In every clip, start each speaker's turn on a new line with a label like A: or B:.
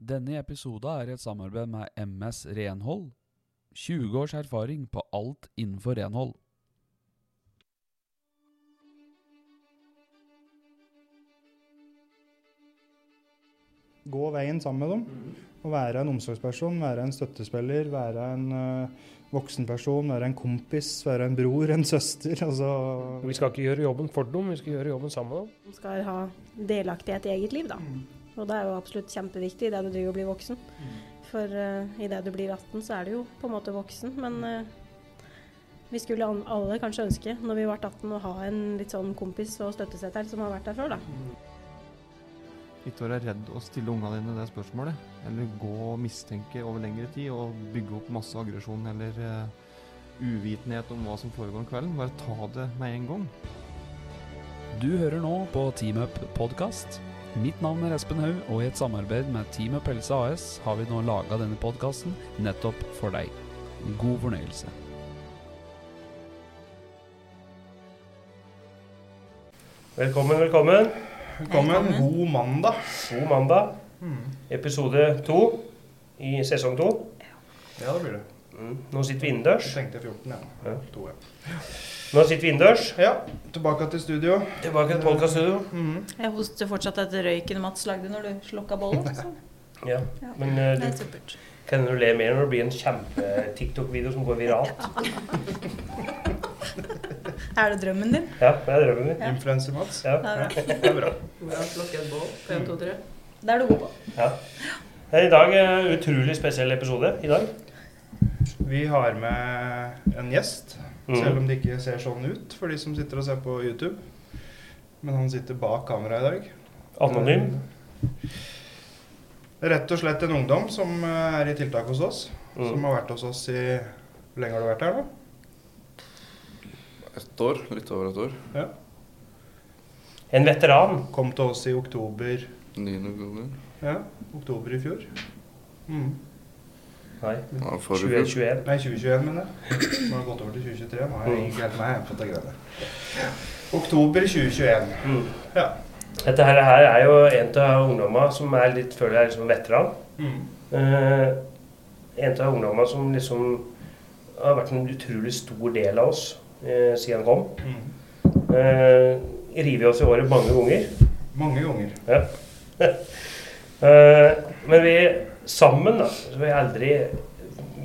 A: Denne episoden er i et samarbeid med MS Renhold. 20 års erfaring på alt innenfor renhold.
B: Gå veien sammen med dem. Og være en omsorgsperson, være en støttespiller, være en uh, voksenperson, være en kompis, være en bror, en søster. Altså
C: Vi skal ikke gjøre jobben for dem, vi skal gjøre jobben sammen med dem.
D: De skal ha delaktighet i eget liv, da. Og det er jo absolutt kjempeviktig idet du driver og blir voksen. For uh, idet du blir 18, så er du jo på en måte voksen. Men uh, vi skulle an- alle kanskje ønske, når vi ble 18, å ha en litt sånn kompis og støttesetter som har vært der før, da.
E: Ikke være redd å stille ungene dine det spørsmålet. Eller gå og mistenke over lengre tid og bygge opp masse aggresjon eller uh, uvitenhet om hva som foregår om kvelden. Bare ta det med en gang.
A: Du hører nå på Team Up podkast. Mitt navn er Espen Haug, og i et samarbeid med Team Pelse AS har vi nå laga denne podkasten nettopp for deg. God fornøyelse.
C: Velkommen, velkommen.
B: Velkommen. God mandag.
C: God mandag. Episode to i sesong to.
B: Ja, det blir det.
C: Mm. Nå sitter vi innendørs.
B: Jeg tenkte 14, ja.
C: Ja.
B: To, ja.
C: Nå sitter vi innendørs.
B: ja. Tilbake til studio.
C: Tilbake til podkaststudio.
B: -hmm.
F: Jeg hoster fortsatt etter røyken Mats lagde når du slokka bollen. Så.
C: Ja.
F: Ja.
C: Men uh,
F: Det
C: du, kan du le mer når det blir en kjempe-TikTok-video som går viralt?
F: Er det drømmen din?
C: Ja, det er drømmen min.
B: Influencer Mats.
C: Ja.
F: Det bra.
B: Det er bra.
G: Hvordan slukke et boll på 1, 2, 3?
F: Det er du god på.
C: ja. I dag er en utrolig spesiell episode. I dag.
B: Vi har med en gjest, selv
C: Mm.
B: om det ikke ser sånn ut for de som sitter og ser på YouTube. Men han sitter bak kameraet i dag.
C: Anonym.
B: Rett og slett en ungdom som eh, er i tiltak hos oss. Som
C: Mm.
B: har vært hos oss i Hvor lenge har du vært her nå?
H: Et år. Litt over et år.
C: En veteran.
B: Kom til oss i oktober
H: 9. oktober.
B: Ja, oktober i fjor. Mm.
C: Nei,
H: Ja,
C: 2021.
B: Nei, 2021, mener jeg. Nå har det gått over til 2023. Nå har jeg ikke helt meg på det greiene. Oktober 2021.
C: Mm.
B: Ja.
C: Dette her, her er jo en av ungdommene som er litt, føler jeg er liksom veteran.
B: Mm.
C: Eh, en av ungdommene som liksom har vært en utrolig stor del av oss eh, siden han kom.
B: Mm.
C: Eh, river oss i håret mange ganger.
B: Mange ganger.
C: Eh, men vi sammen, da, vi har aldri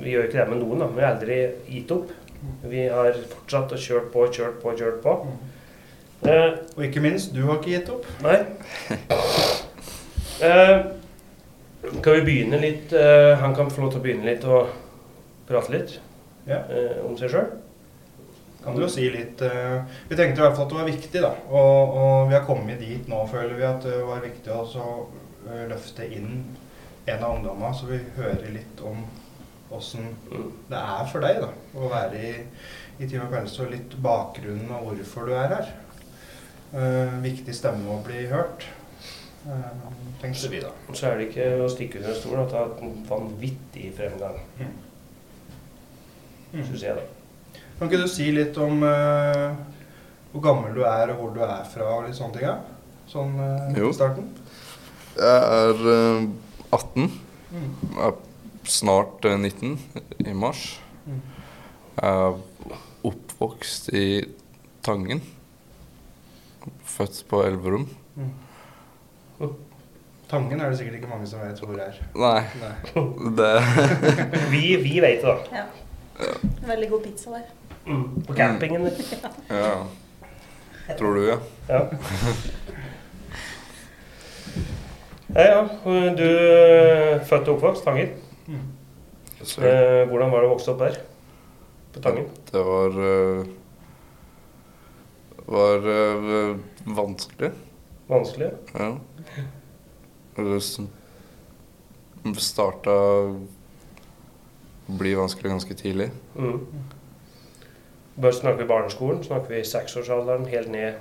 C: Vi gjør ikke det med noen, da, vi har aldri gitt opp. Vi har fortsatt og kjørt på, kjørt på, kjørt på. Eh,
B: Og ikke minst, du har ikke gitt opp.
C: Nei. Eh, kan vi begynne litt eh, Han kan få lov til å begynne litt og prate litt
B: Ja.
C: eh, om seg sjøl.
B: Kan du jo si litt eh, Vi tenkte i hvert fall at det var viktig, da. Og, og vi har kommet dit nå, føler vi, at det var viktig å eh, løfte inn en av ungdommene, så vi hører litt om åssen
C: Mm.
B: det er for deg da, å være i, i Team Appellance, og litt bakgrunnen og hvorfor du er her. Uh, viktig stemme å bli hørt, uh, tenkte vi da.
C: Så er det ikke å stikke under en stol at det har hatt en vanvittig fremgang, syns jeg. da.
B: Kan ikke du si litt om uh, hvor gammel du er, og hvor du er fra, og litt sånne ting? Ja? Sånn
H: uh,
B: i starten?
H: Jeg er eh, 18.
B: Mm.
H: Jeg er snart eh, 19 i mars.
B: Mm.
H: Jeg er oppvokst i Tangen. Født på Elverum.
B: Tangen er det sikkert ikke mange som vet hvor er.
H: Nei,
B: Nei.
H: det
C: Vi, vi vet det, da.
F: Veldig god pizza der.
C: Mm. På campingen.
H: Ja. Tror du, ja.
C: Ja. Ja, ja. Du er født og oppvokst Tangen.
H: Så
C: Eh, hvordan var det å vokse opp der? På Tangen?
H: det var eh, var eh, vanskelig.
C: Vanskelig?
H: Ja. Det starta å bli vanskelig ganske tidlig.
C: Mm. Bare snakker vi barneskolen? Snakker vi seksårsalderen helt ned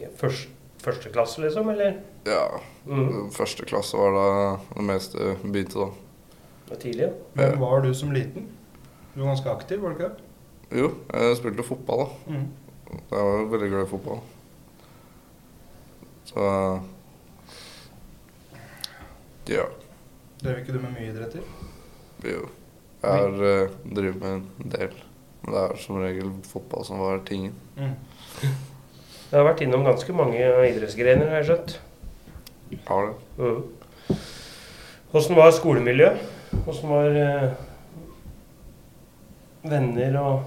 C: i først, første klasse, liksom? Eller?
H: Ja,
C: Mm.
H: første klasse var da det meste begynte, da.
C: Det var tidlig, ja.
B: Hvem var du som liten? Du var ganske aktiv, var du ikke det?
H: Jo, jeg spilte fotball, da.
B: Mm.
H: Jeg var veldig glad i fotball. Så Ja.
B: Drev ikke du med mye idretter?
H: Jo. Jeg har uh, drevet med en del. Men det er som regel fotball som var tingen.
B: Mm.
C: Jeg har vært innom ganske mange idrettsgrener, har jeg skjønt.
H: Har det.
C: Mm. Var skolemiljøet? Hvordan var eh, venner og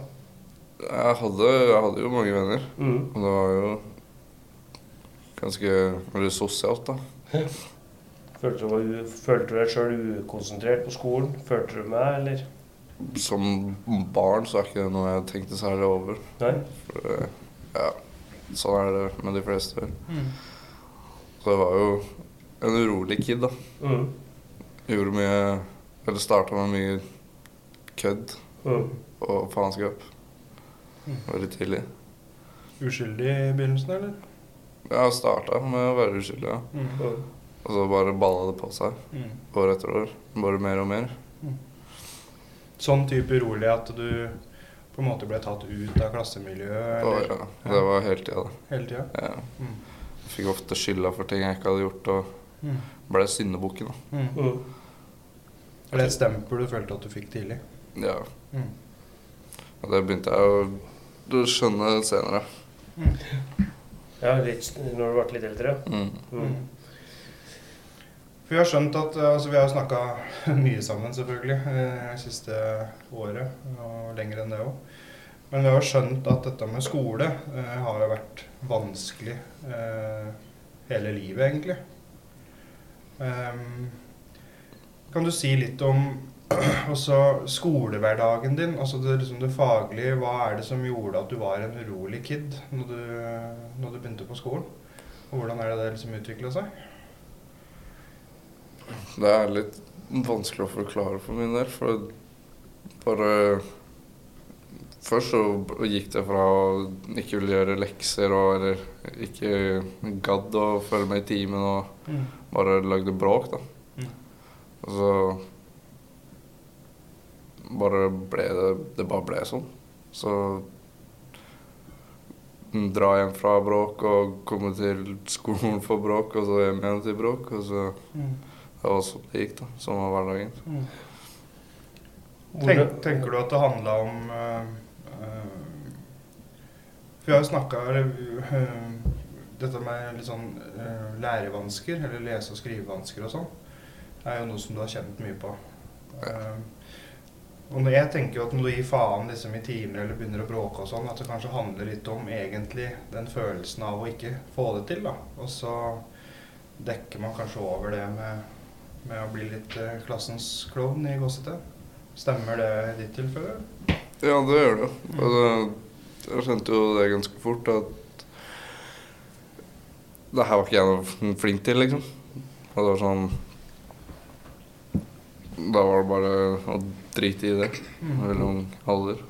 H: Jeg hadde, jeg hadde jo mange venner.
C: mm.
H: Og det var jo ganske veldig sosialt, da.
C: Følte du, følte du deg sjøl ukonsentrert på skolen? Følte du meg, eller?
H: Som barn så er ikke det noe jeg tenkte særlig over.
C: Nei?
H: For, eh, ja, sånn er det med de fleste.
B: Mm.
H: Så jeg var jo en urolig kid, da.
C: Mm.
H: Gjorde mye Eller starta med mye kødd
C: Mm.
H: og faenskap
B: Mm.
H: veldig tidlig.
B: Uskyldig i begynnelsen, eller?
H: Jeg starta med å være uskyldig, ja.
B: Mm.
C: Mm.
H: Og så bare balla det på seg
B: Mm.
H: år etter år. Bare mer og mer.
B: Sånn type urolig at du på en måte ble tatt ut av klassemiljøet Å,
H: ja, det var hele tida, da.
B: hele tida?
H: Ja.
B: Mm.
H: Jeg fikk ofte skylda for ting jeg ikke hadde gjort, og
B: Mm.
H: ble syndebukken. da.
B: Mm.
C: Mm.
B: Er det et stempel du følte at du fikk tidlig?
H: Ja.
B: Mm.
H: Og det begynte jeg å å skjønne senere.
C: Ja, litt, når du ble litt eldre.
H: Mm.
B: For vi har skjønt at eh, altså Vi har snakka mye sammen, selvfølgelig, eh, det siste året. Og lenger enn det òg. Men vi har skjønt at dette med skole eh, har jo vært vanskelig eh, hele livet, egentlig. Um, kan du si litt om skolehverdagen din? Altså det, liksom det faglige. Hva er det som gjorde at du var en urolig kid når du, når du begynte på skolen? Og hvordan er det det liksom utvikla seg?
H: Det er litt vanskelig å forklare for min del, for bare Først så gikk det fra å ikke ville gjøre lekser og eller ikke gadd å følge med i timen og bare lagde bråk, da.
B: Mm.
H: Og så bare ble det Det bare ble sånn. Så dra hjem fra bråk og komme til skolen for bråk, og så hjem igjen til bråk. Og så
B: Mm.
H: Det var sånn det gikk, da. Sånn var hverdagen.
B: Tenk, tenker du at det handla om uh, eh, For vi har jo snakka Dette med litt sånn uh, lærevansker, eller lese- og skrivevansker og sånn, er jo noe som du har kjent mye på. Eh, og når jeg tenker jo at når du gir faen liksom i timer eller begynner å bråke og sånn, at det kanskje handler litt om egentlig den følelsen av å ikke få det til, da. Og så dekker man kanskje over det med, med å bli litt eh, klassens klovn i Gåsete. Stemmer det i ditt tilfelle?
H: Ja, det gjør det. Altså, jeg skjønte jo det ganske fort at det her var ikke jeg noe flink til, liksom. Og det var sånn Da var det bare å drite i det.
B: Mm.
H: Veldig ung alder.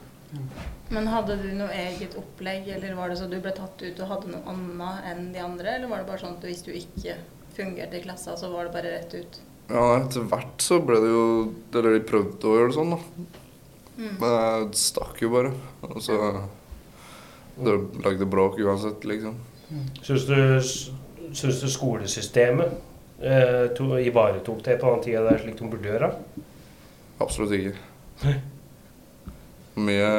F: Men hadde du noe eget opplegg, eller var det så du ble tatt ut og hadde noe annet enn de andre? Eller var det bare sånn at hvis du ikke fungerte i klassa, så var det bare rett ut?
H: Ja, etter hvert så ble det jo Eller de prøvde å gjøre det sånn, da.
F: Mm.
H: Men jeg stakk jo bare. Og så Det lagde bråk uansett, liksom.
C: Syns du, syns du skolesystemet eh, to, ivaretok det på den tida der slik de burde gjøre?
H: Absolutt ikke. Mye,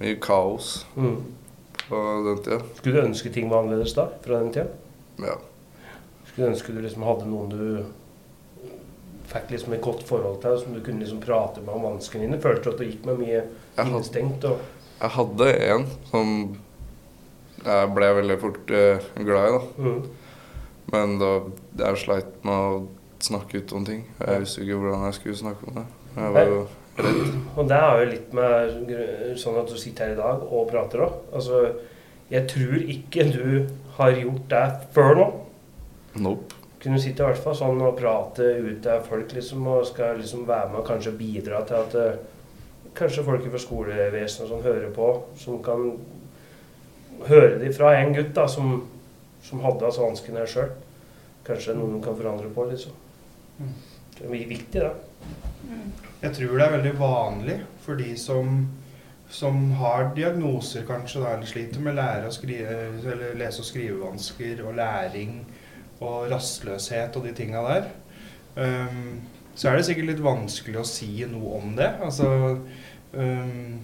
H: mye kaos
C: Mm.
H: på den tida.
C: Skulle du ønske ting var annerledes da? fra den tida?
H: Ja.
C: Skulle du ønske du liksom hadde noen du fikk liksom et godt forhold til, som du kunne liksom prate med om vanskene dine? Følte du at det gikk med mye innestengt? og...
H: jeg hadde en som jeg ble veldig fort uh, glad i, da.
C: Mm.
H: Men da jeg sleit med å snakke ut om ting. Jeg visste ikke hvordan jeg skulle snakke om det. Jeg var jo redd.
C: Og det er jo litt med sånn at du sitter her i dag og prater òg. Altså, jeg tror ikke du har gjort det før nå.
H: Nope.
C: Kunne sitte i hvert fall sånn og prate ut til folk liksom, og skal liksom være med og kanskje bidra til at eh, kanskje folk fra skolevesenet og sånn hører på, som kan høre det fra en gutt da, som, som hadde altså vanskene sjøl. Kanskje noen kan forandre på, liksom.
B: Mm.
C: Det er mye viktig, det.
F: Mm.
B: Jeg tror det er veldig vanlig for de som, som har diagnoser, kanskje, da, eller sliter med lære- og skrive, eller lese- og skrivevansker og læring og rastløshet og de tinga der. Um, så er det sikkert litt vanskelig å si noe om det. Altså um,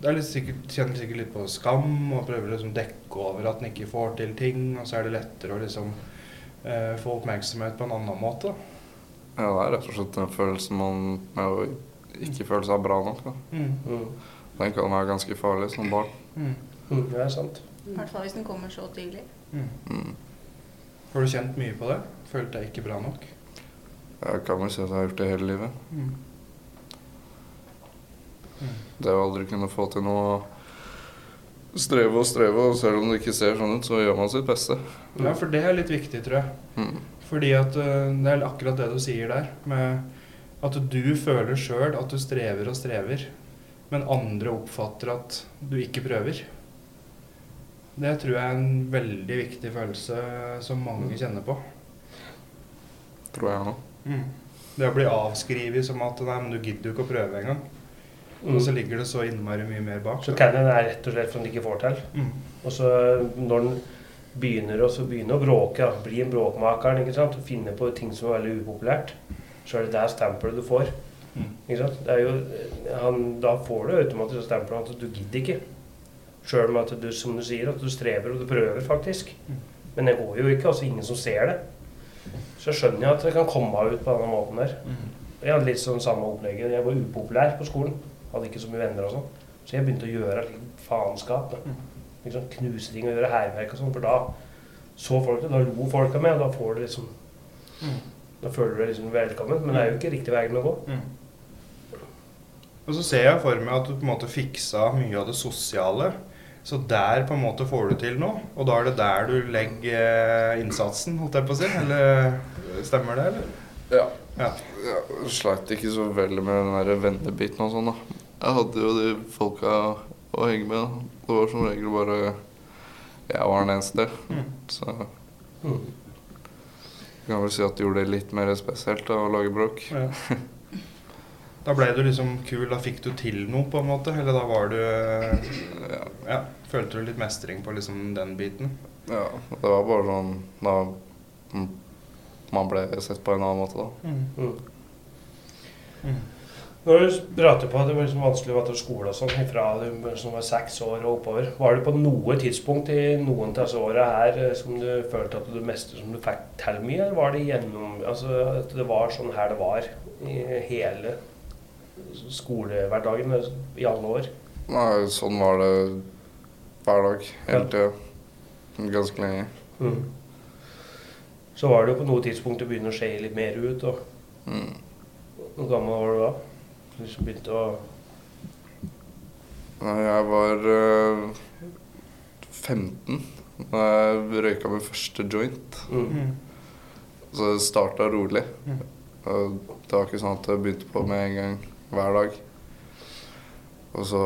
B: Det er litt sikkert, kjenner sikkert litt på skam og prøver liksom dekke over at en ikke får til ting. Og så er det lettere å liksom uh, få oppmerksomhet på en annen måte.
H: Ja, det er rett og slett en følelse man med å ikke føle seg bra nok. Da.
B: Mm.
C: Mm.
H: Den kan være ganske farlig som barn.
B: Mm.
C: Mm, det er sant.
F: I hvert fall hvis den kommer så tidlig.
B: Mm.
H: Mm.
B: Har du kjent mye på det? Følt deg ikke bra nok?
H: Jeg kan vel si at jeg har gjort det hele livet.
B: Mm.
H: Det å aldri kunne få til noe Streve og streve, og selv om det ikke ser sånn ut, så gjør man sitt beste.
B: Ja, for det er litt viktig, tror jeg.
H: Mm.
B: Fordi at øh, det er akkurat det du sier der, med at du føler sjøl at du strever og strever, men andre oppfatter at du ikke prøver. Det tror jeg er en veldig viktig følelse som mange kjenner på.
H: Tror jeg òg.
B: Det å bli avskrevet som at nei, men du gidder jo ikke å prøve engang.
C: Mm.
B: Og så ligger det så innmari mye mer bak.
C: Så kan er rett og slett for at de ikke får til.
B: Mm.
C: Og så når den begynner, begynner å bråke, da, bli en bråkmaker ikke sant? og finne på ting som er veldig upopulært, så er det det stempelet du får.
B: Mm.
C: Ikke sant? Det er jo, han, da får du automatisk stempelet at du gidder ikke. Sjøl om at du, som du sier, at du strever og du prøver, faktisk. Men det går jo ikke. altså Ingen som ser det. Så skjønner jeg at det kan komme ut på denne måten der.
B: Mm.
C: Jeg hadde litt sånn samme opplegget. Jeg var upopulær på skolen. Hadde ikke så mye venner og sånn. Så jeg begynte å gjøre litt faenskap. Liksom knuse ting og gjøre hærverk og sånn. For da så folk det. Da lo folk av meg, og da får du liksom
B: Mm.
C: Da føler du deg liksom velkommen. Men det er jo ikke riktig veien å gå.
B: Og så ser jeg for meg at du på en måte fiksa mye av det sosiale. Så der på en måte får du til noe, og da er det der du legger eh, innsatsen, holdt jeg på å si. Eller stemmer det, eller?
H: Ja.
B: Ja.
H: Jeg sleit ikke så veldig med den der vennebiten og sånn, da. Jeg hadde jo de folka å henge med. da. Det var som regel bare jeg var den eneste.
B: Mm.
H: Så
C: Mm.
H: jeg kan vel si at det gjorde det litt mer spesielt da, å lage bråk.
B: Ja. Da ble du liksom kul, da fikk du til noe, på en måte? Eller da var du
H: Ja.
B: Ja, følte du litt mestring på liksom den biten?
H: ja. Det var bare sånn da mm, man ble sett på en annen måte, da.
C: Mm.
B: Mm.
C: Når du prater på at det var liksom vanskelig å være til skole og sånn fra du som var seks år og oppover, var det på noe tidspunkt i noen av disse åra her eh, som du følte at du mestret som du fikk til mye, eller var det gjennom Altså at det var sånn her det var i hele skolehverdagen eh, i alle år?
H: Nei, sånn var det hver dag, hele tida. Ganske lenge.
C: Mm. Så var det jo på noe tidspunkt det begynner å skje litt mer ut. og
H: Mm.
C: Hvor gammel var du da? Du liksom begynte å
H: Nei, jeg var øh, 15 da jeg røyka min første joint.
C: mm.
B: Mm.
H: Så det starta rolig.
B: Mm.
H: Det var ikke sånn at jeg begynte på med en gang hver dag. Og så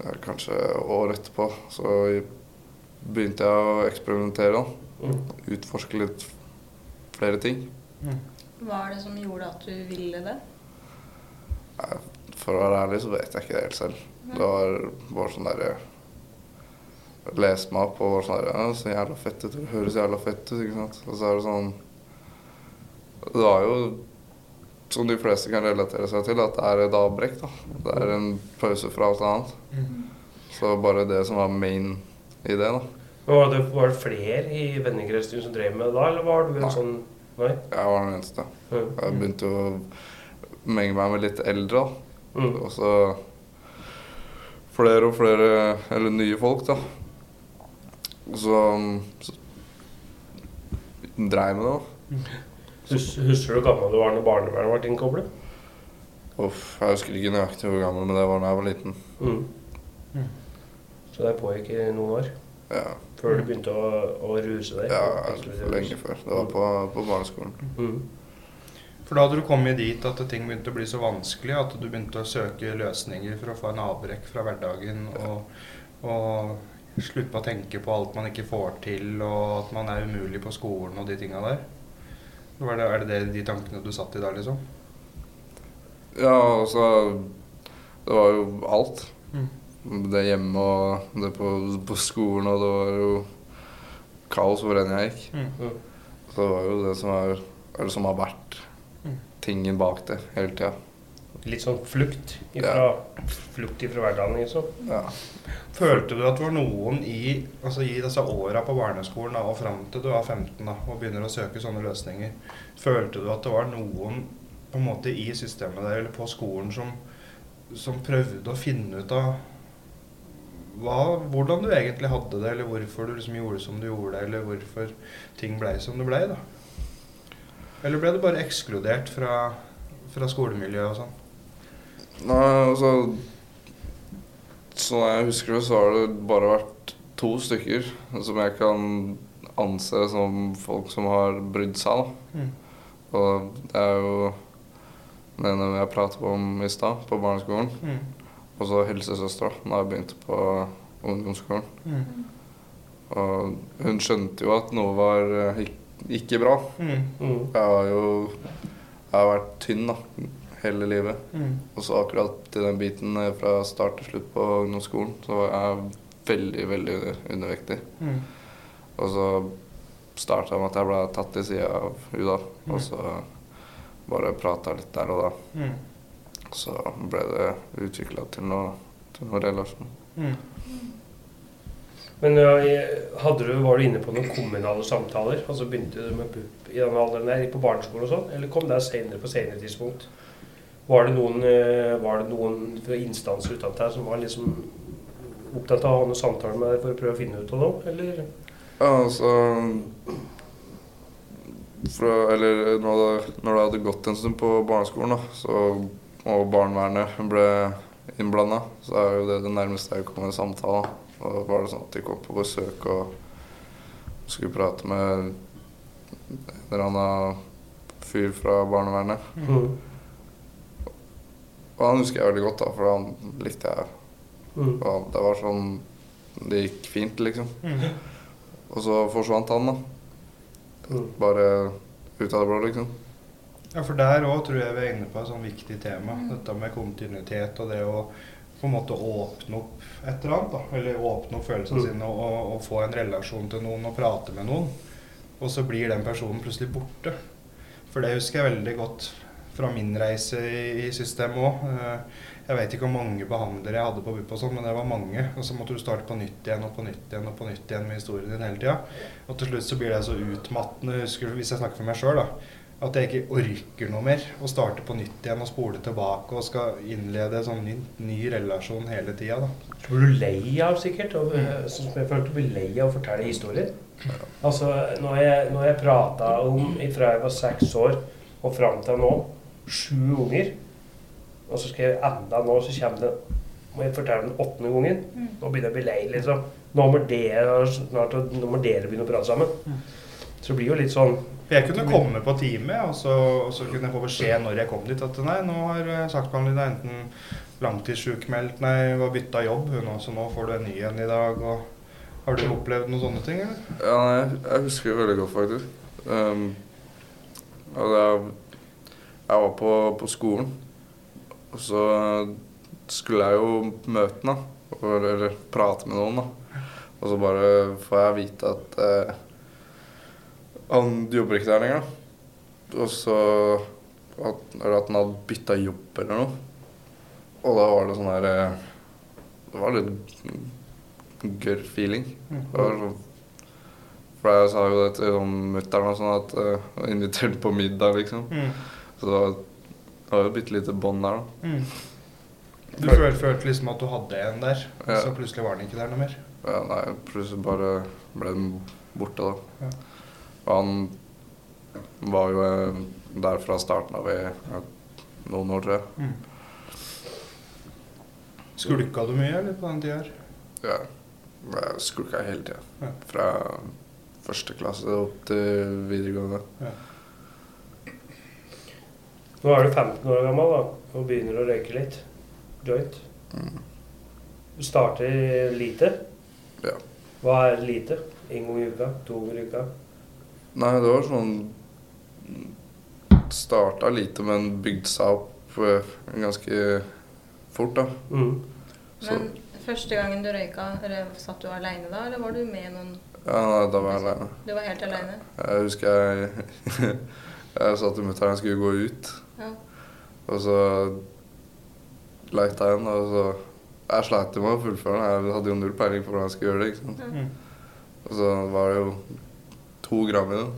H: ja, kanskje året etterpå så begynte jeg å eksperimentere. da.
C: Mm.
H: Utforske litt flere ting.
B: Mm.
F: Hva er det som gjorde at du ville det?
H: For å være ærlig så vet jeg ikke det helt selv. Det var bare sånn derre Jeg leste meg opp og var sånn derre ja, så jævla fett ut. Det høres jævla fett ut, ikke sant. Og så er det sånn Det var jo som de fleste kan relatere seg til, at det er et avbrekk. da. Det er en pause fra alt annet.
B: Mm.
H: Så bare det som var main i det, da.
C: Var det, var det flere i vennekretsen som drev med det da, eller var du en
H: Nei.
C: sånn Nei?
H: Jeg var den eneste.
C: Mm.
H: Jeg begynte å menge meg med litt eldre. da.
C: Mm.
H: Og så flere og flere, eller nye folk, da. Så, så dreiv med det. da.
C: Hus, husker du hvor gammel du var når barnevernet ble innkoblet?
H: Uff, jeg husker ikke nøyaktig hvor gammel, men det var da jeg var liten.
C: Mm.
B: Mm.
C: Så det pågikk i noen år?
H: Ja,
C: Før du begynte å, å ruse deg?
H: ja
C: Eksklusiv
H: lenge før. Det var på, på barneskolen.
C: Mm.
B: For da hadde du kommet dit at ting begynte å bli så vanskelig at du begynte å søke løsninger for å få en avbrekk fra hverdagen og, og slutte å tenke på alt man ikke får til, og at man er umulig på skolen og de tinga der. Var det, er det de tankene du satt i da, liksom?
H: Ja, altså Det var jo alt.
B: Mm.
H: Det hjemme og det på, på skolen, og det var jo kaos hvor enn jeg gikk.
B: Mm.
H: Så det var jo det som, er, eller som har vært
B: Mm.
H: tingen bak det hele tida.
C: Litt sånn flukt ifra, flukt ifra hverdagen, liksom.
H: Ja.
B: Følte du at det var noen i, altså i disse åra på barneskolen da, og fram til du var 15 da, og begynner å søke sånne løsninger, følte du at det var noen på en måte i systemet der eller på skolen som, som prøvde å finne ut av hva, hvordan du egentlig hadde det, eller hvorfor du liksom gjorde som du gjorde, eller hvorfor ting blei som det blei? Eller ble du bare ekskludert fra, fra skolemiljøet og sånn?
H: Nei, altså Sånn jeg husker det, så har det bare vært to stykker som jeg kan anse som folk som har brydd seg. da.
B: Mm.
H: Og det er jo den ene jeg pratet om i stad, på barneskolen.
B: Mm.
H: Og så helsesøstera, da jeg begynte på ungdomsskolen.
B: Mm.
H: Og hun skjønte jo at noe var eh, ikke bra.
B: Mm.
C: Mm.
H: Jeg har jo jeg har vært tynn da, hele livet.
B: Mm.
H: Og så akkurat i den biten eh, fra start til slutt på ungdomsskolen, så var jeg veldig, veldig undervektig.
B: Mm.
H: Og så starta med at jeg ble tatt til sida av hun da,
B: Mm.
H: og så bare prata litt der og da.
B: Mm.
H: Så ble det utvikla til noe, til noe relasjon.
B: Mm.
C: Men hadde du, var du inne på noen kommunale samtaler? Altså Begynte du med BUP i den alderen der, på barneskolen og sånn? Eller kom det senere på senere tidspunkt? Var det noen, eh, var det noen instanser utenfor her som var liksom opptatt av å ha noen samtaler med deg for å prøve å finne ut av noe? Eller?
H: Ja, altså fra, Eller når det, når det hadde gått en stund på barneskolen, da, så, og barnevernet ble innblanda, så er jo det det nærmeste jeg kom en samtale. Og da var det sånn at de kom på besøk og skulle prate med en eller annen fyr fra barnevernet.
C: Mm.
H: Og han husker jeg veldig godt, da, for han likte jeg.
C: Mm.
H: Og det var sånn Det gikk fint, liksom.
B: Mm.
H: Og så forsvant han, da.
C: Mm.
H: Bare ut av det blå, liksom.
B: Ja, for der òg tror jeg vi er inne på et sånn viktig tema. Dette med kontinuitet og det å på en måte åpne opp et eller annet. da, Eller åpne opp følelsene
C: Mm.
B: sine og, og, og få en relasjon til noen og prate med noen. Og så blir den personen plutselig borte. For det husker jeg veldig godt fra min reise i, i systemet òg. Jeg vet ikke hvor mange behandlere jeg hadde på BUP, og sånn, men det var mange. Og så måtte du starte på nytt igjen og på nytt igjen og på nytt igjen med historien din hele tida. Og til slutt så blir det så utmattende, husker hvis jeg snakker for meg sjøl, at jeg ikke orker noe mer. Å starte på nytt igjen og spole tilbake og skal innlede en sånn ny, ny relasjon hele tida.
C: Så blir du lei av sikkert, og, eh, sånn som jeg følte blir lei av å fortelle historier. Altså, når jeg, når jeg prata om fra jeg var seks år og fram til nå, sju unger, og så skal jeg enda nå, så kommer det må jeg fortelle den åttende gangen. Nå begynner jeg å bli lei, liksom. Nå må dere, snart, nå må dere begynne å prate sammen. Så det blir jo litt sånn
B: jeg kunne komme på time, og så, og så kunne jeg få beskjed når jeg kom dit at nei, nå har eh, saksbehandleren enten langtidssjukmeldt, nei, var bytta jobb, hun også, nå får du en ny en i dag. og Har du opplevd noen sånne ting, eller?
H: Ja, nei, jeg- husker det veldig godt, faktisk. Um, og jeg, jeg var på, på skolen, og så skulle jeg jo møte da. Eller prate med noen, da. Og så bare får jeg vite at eh, han jobber ikke der lenger. Og så at, Eller at han hadde bytta jobb eller noe. Og da var det sånn her eh, Det var litt gørr feeling. Sånn for jeg sa jo det til sånn mutter'n og sånn at uh, inviterte på middag, liksom.
B: Mm.
H: Så det det jo et bitte lite bånd der, da.
B: Mm. Du føl, følte liksom at du hadde en der,
H: Ja.
B: så plutselig var den ikke der noe mer?
H: Ja, nei, plutselig bare ble den borte, da.
B: Ja.
H: Og han var jo eh, der fra starten av i noen år, tror jeg.
B: Mm. Skulka du mye eller på den tida? her?
H: Ja. Jeg skulka hele tida.
B: Ja.
H: Fra første klasse opp til videregående.
C: Nå er du 15 år gammel da, og begynner å røyke litt. Joint.
H: Mm.
C: Du starter lite.
H: Ja.
C: Hva er lite? En gang i uka? To ganger i uka?
H: Nei, det var sånn Starta lite, men bygde seg opp eh, ganske fort, da.
C: Mm.
H: Så
F: Men første gangen du røyka, satt du aleine da, eller var du med noen?
H: ja, nei, da var jeg aleine.
F: Du var helt aleine?
H: Jeg husker jeg Jeg sa til mutter'n jeg skulle gå ut,
F: Ja.
H: Og så leita jeg den, og så Jeg sleit jo med å fullføre den. Jeg hadde jo null peiling på hvordan jeg skulle gjøre det. ikke sant?
B: Mm.
H: Og så var det jo to gram i den.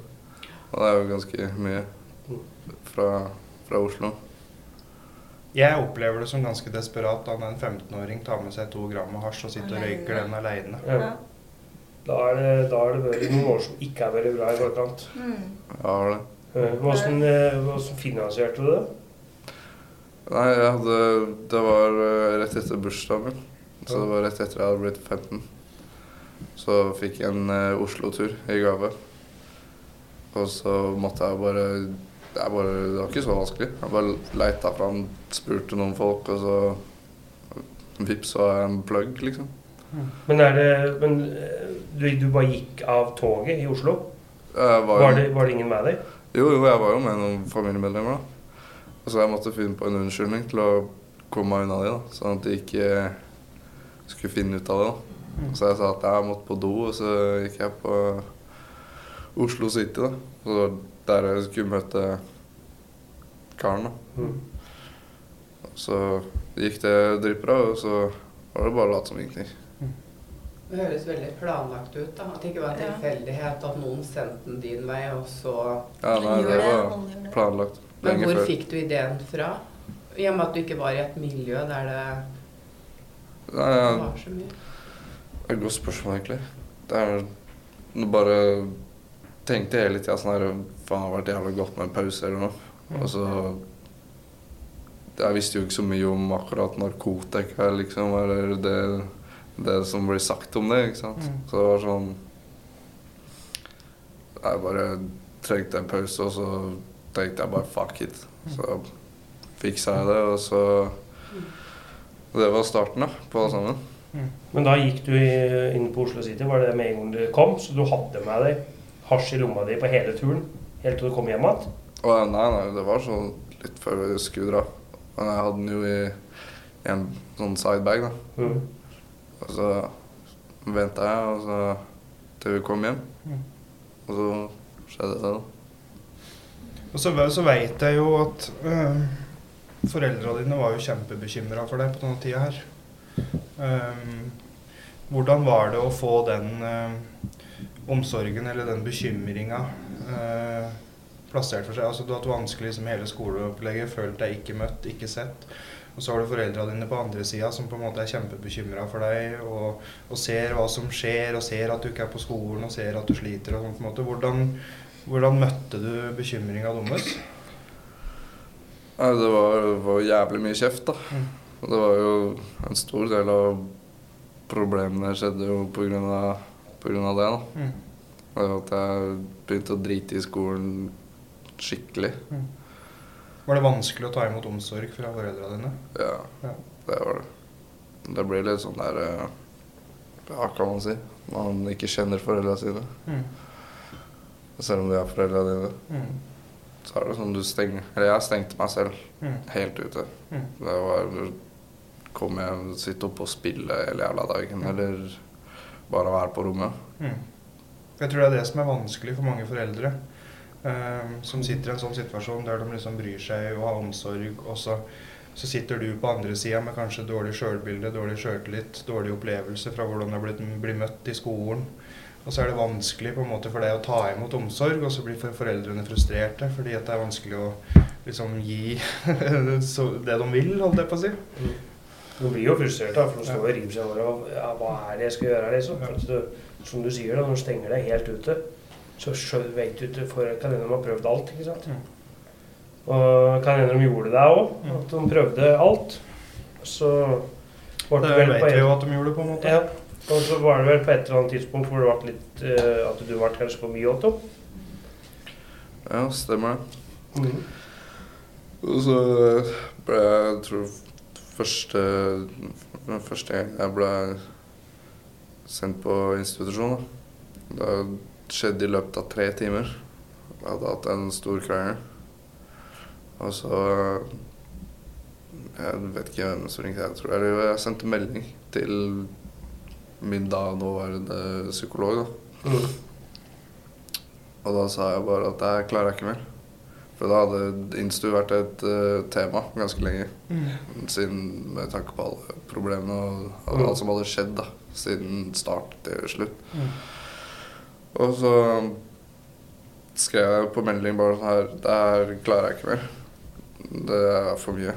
H: Og det er jo ganske mye fra, fra Oslo.
B: Jeg opplever det som ganske desperat da en 15-åring tar med seg to gram med hasj og sitter og røyker den aleine.
C: Ja. Da er det, da er det vært noen år som ikke har vært bra i forkant.
F: Mm.
H: Ja, det.
C: Eh, Hvordan, eh, hvordan finansierte du det?
H: Nei, jeg hadde Det var eh, rett etter bursdagen min. Så det var rett etter jeg hadde blitt 15. Så fikk jeg en eh, Oslo-tur i gave. Og så måtte jeg bare jeg bare, Det var ikke så vanskelig. Jeg bare leita fram, spurte noen folk, og så vips var jeg en plugg, liksom.
C: Men, er det, men eh, du, du bare gikk av toget i Oslo?
H: Var,
C: Var det, var det ingen med deg?
H: Jo, jo, jeg var jo med noen familiemedlemmer, da. Og så jeg måtte finne på en unnskyldning til å komme meg unna de, da. Sånn at de ikke skulle finne ut av det. da. Så jeg sa at jeg måtte på do, og så gikk jeg på Oslo City, da. Det var der jeg skulle møte karen, da.
C: Mm.
H: Så gikk det dritbra, og så var det bare å late som ingenting.
G: Det høres veldig planlagt ut. da. At det ikke var en
F: Ja.
G: tilfeldighet at noen sendte den din vei, og så
H: Ja, nei, det var
F: planlagt lenge
H: før.
G: Men hvor
H: før.
G: fikk du ideen fra? I og med at du ikke var i et miljø der det
H: Nei, ja.
G: var så mye.
H: Det er et godt spørsmål, egentlig. Det er nå bare tenkte jeg hele tida sånn her Faen, det har vært jævlig godt med en pause eller noe. Og så Jeg visste jo ikke så mye om akkurat narkotika, liksom, eller det, det som blir sagt om det, ikke sant.
B: Mm.
H: Så det var sånn Jeg bare trengte en pause, og så tenkte jeg bare fuck it. Så fiksa jeg det, og så Det var starten, da, på alt sammen.
C: Men da gikk du inn på Oslo City, var det med en gang du kom? Så du hadde med deg hasj i lomma di på hele turen? Helt til du kom hjem igjen?
H: Nei, nei, det var sånn litt før vi skulle dra. Men jeg hadde den jo i, i en sånn sidebag, da.
C: Mm.
H: Og så venta jeg, og så til vi kom hjem.
B: Mm.
H: Og så skjedde det, da.
B: Og så, så veit jeg jo at øh, foreldra dine var jo kjempebekymra for deg på denne tida her. Um, hvordan var det å få den øh, omsorgen eller den bekymringa øh, plassert for seg? Altså Du har hatt vanskelig som hele skoleopplegget, følt deg ikke møtt, ikke sett. Og så har du foreldra dine på andre sida som på en måte er kjempebekymra for deg og, og ser hva som skjer, og ser at du ikke er på skolen, og ser at du sliter og sånn på en måte. Hvordan, hvordan møtte du bekymringa deres?
H: Det var, det var jævlig mye kjeft, da.
B: Mm.
H: Og det var jo en stor del av problemene skjedde jo på grunn av, på grunn av det, da.
B: Mm.
H: Var At jeg begynte å drite i skolen skikkelig.
B: Var det vanskelig å ta imot omsorg fra foreldra dine?
H: Ja,
B: Ja.
H: det var det. Det blir litt sånn der Hva Ja, kan man si. Man ikke kjenner foreldra sine.
B: Mm.
H: Selv om de er foreldra dine.
B: Mm.
H: Så er det sånn du stenger Eller jeg stengte meg selv
B: Mm.
H: helt ute.
B: Mm.
H: Det var Kom hjem, sitte oppe og spille hele jævla dagen, eller bare være på rommet.
B: Mm. Jeg tror det er det som er vanskelig for mange foreldre. Eh, som sitter i en sånn situasjon der de liksom bryr seg og har omsorg, og så, så sitter du på andre sida med kanskje dårlig sjølbilde, dårlig sjøltillit, dårlig opplevelse fra hvordan du har blitt, blir møtt i skolen. Og så er det vanskelig på en måte for deg å ta imot omsorg, og så blir foreldrene frustrerte fordi det er vanskelig å liksom gi det de vil, holdt jeg på å si.
C: Du blir jo frustrert, da, for nå står og river seg over og ja, hva er det jeg skal gjøre, liksom. Ja. du, som du sier, da, når du stenger deg helt ute, så sjøl vet du ikke for Kan hende de har prøvd alt, ikke sant.
B: Mm.
C: Og kan hende de gjorde det òg,
B: Mm.
C: at de prøvde alt. Så ble
B: Det
C: det vel på
B: vi jo at de gjorde, på en måte.
C: ja, og så var det vel på et eller annet tidspunkt hvor det ble litt uh, At du ble kanskje for mye åt dem.
H: Ja, stemmer det.
C: Mm.
H: Og så ble jeg, jeg tror første, første gang jeg ble sendt på institusjon, da. Det skjedde i løpet av tre timer. Jeg hadde hatt en stor krangel. Og så Jeg vet ikke hvem som ringte. Jeg tror jeg, jeg sendte melding til min da nåværende psykolog. da.
C: Mm.
H: Og da sa jeg bare at jeg klarer jeg ikke mer. For da hadde Instu vært et uh, tema ganske lenge.
B: Mm.
H: Siden med tanke på alle problemene og alt,
C: Mm.
H: alt som hadde skjedd da, siden start til slutt.
B: Mm.
H: Og så skrev jeg på melding bare sånn her Det her klarer jeg ikke mer. Det er for mye.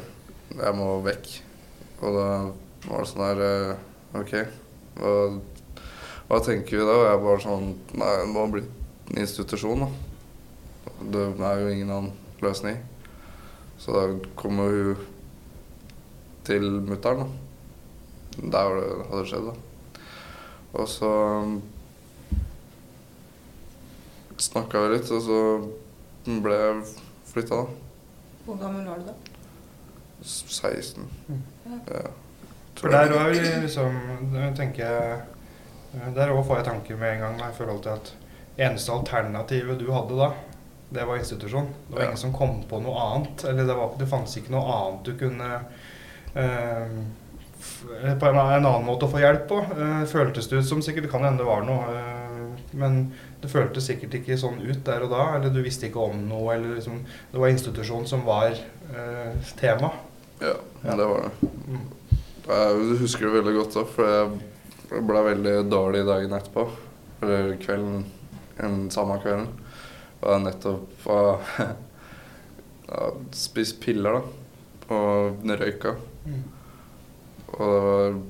H: Jeg må vekk. Og da var det sånn her eh, OK, hva, hva tenker vi da? Og jeg bare sånn Nei, det må bli en institusjon, da. Det er jo ingen annen løsning. Så da kommer hun til mutter'n, da. Der det skjedd, da. Og så snakka vi litt, og så ble jeg flytta, da.
F: Hvor gammel var du da?
H: 16.
B: Mm.
H: Ja.
B: For der òg liksom tenker jeg Der òg får jeg tanker med en gang da, i forhold til at eneste alternativet du hadde da, det var institusjon. Det var
H: Ja.
B: ingen som kom på noe annet. Eller det, var, det fantes ikke noe annet du kunne eh, f- På en, en annen måte å få hjelp på. Eh, føltes det ut som sikkert kan hende det var noe. Eh, men det føltes sikkert ikke sånn ut der og da. Eller du visste ikke om noe. Eller liksom, det var institusjon som var eh, tema.
H: ja,
B: Ja.
H: det var det.
B: Mm.
H: Jeg husker det veldig godt, da, for jeg ble veldig dårlig dagen etterpå. Eller kvelden, den samme kvelden. Og jeg nettopp uh, spist piller, da. Og røyka.
B: Mm.
H: Og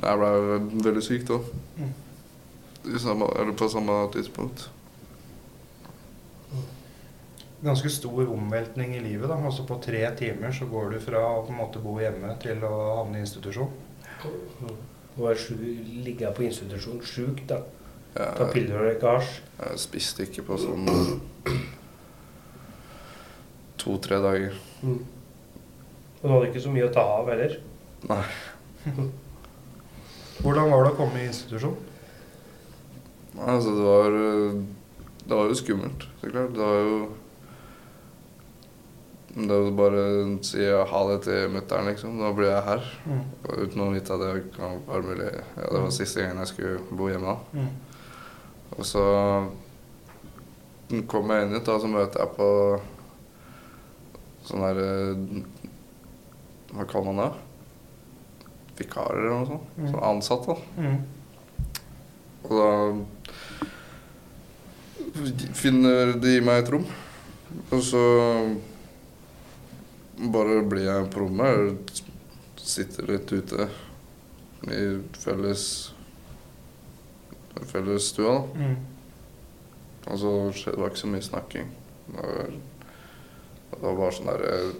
H: det var Jeg ble veldig syk da.
B: Mm.
H: I samme, eller på samme tidspunkt.
B: ganske stor omveltning i livet. da, altså På tre timer så går du fra å på en måte bo hjemme til å havne i institusjon.
C: Være sju- ligge på institusjon sjuk, da. Ta piller og røyke hasj.
H: jeg spiste ikke på sånn to-tre dager.
C: Mm. Og du hadde ikke så mye å ta av heller.
H: Nei.
B: Hvordan var det å komme i institusjon?
H: Altså, det var eh, Det var jo skummelt, så klart. Det var jo Det å bare si ha det til mutter'n, liksom. Da blir jeg her.
B: Mm.
H: Uten å vite at det kan være mulig. Ja, det var siste gangen jeg skulle bo hjemme da.
B: Mm.
H: Og så kom jeg inn hit, da, så møter jeg på sånn der eh, Hva kaller man det? Vikarer eller noe sånt.
B: Mm.
H: Sånn ansatt, da.
B: Mm.
H: Og da finner de meg et rom. Og så bare blir jeg på rommet. Sitter litt ute i felles fellesstua, da.
B: Mm.
H: Og så skjedde det var ikke så mye snakking. Det var, det var bare sånn der Jeg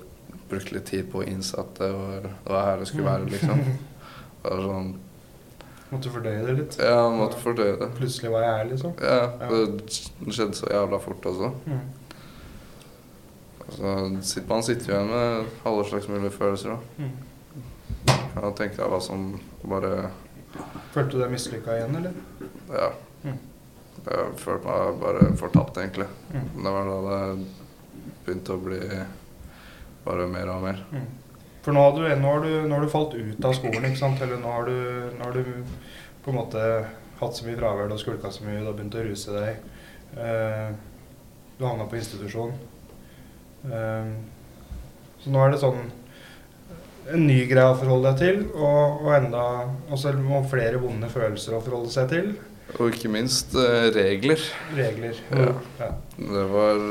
H: brukte litt tid på å og det var, det var her det skulle være, liksom. Det var sånn
B: Måtte fordøye det litt.
H: Ja, måtte fordøye det.
B: Plutselig var jeg her, liksom.
H: Ja, det skjedde så jævla fort også.
B: Mm.
H: Og Så sitter man sitter jo igjen med alle slags mulige følelser. da.
B: Mm.
H: Ja, tenkte jeg hva som bare
B: Følte du deg mislykka igjen, eller?
H: Ja.
B: Mm.
H: Jeg følte meg bare fortapt, egentlig.
B: Mm.
H: Det var da det begynte å bli bare mer og mer.
B: Mm. For nå har, du, nå, har du, nå har du falt ut av skolen, ikke sant? Eller nå har du, nå har du på en måte hatt så mye fravær, du har skulka så mye, du har begynt å ruse deg. Eh, du havna på institusjon. Eh, så nå er det sånn en ny greie å forholde deg til, og, og enda også må flere vonde følelser å forholde seg til.
H: Og ikke minst eh, regler.
B: Regler.
H: Ja.
B: Ja.
H: Det var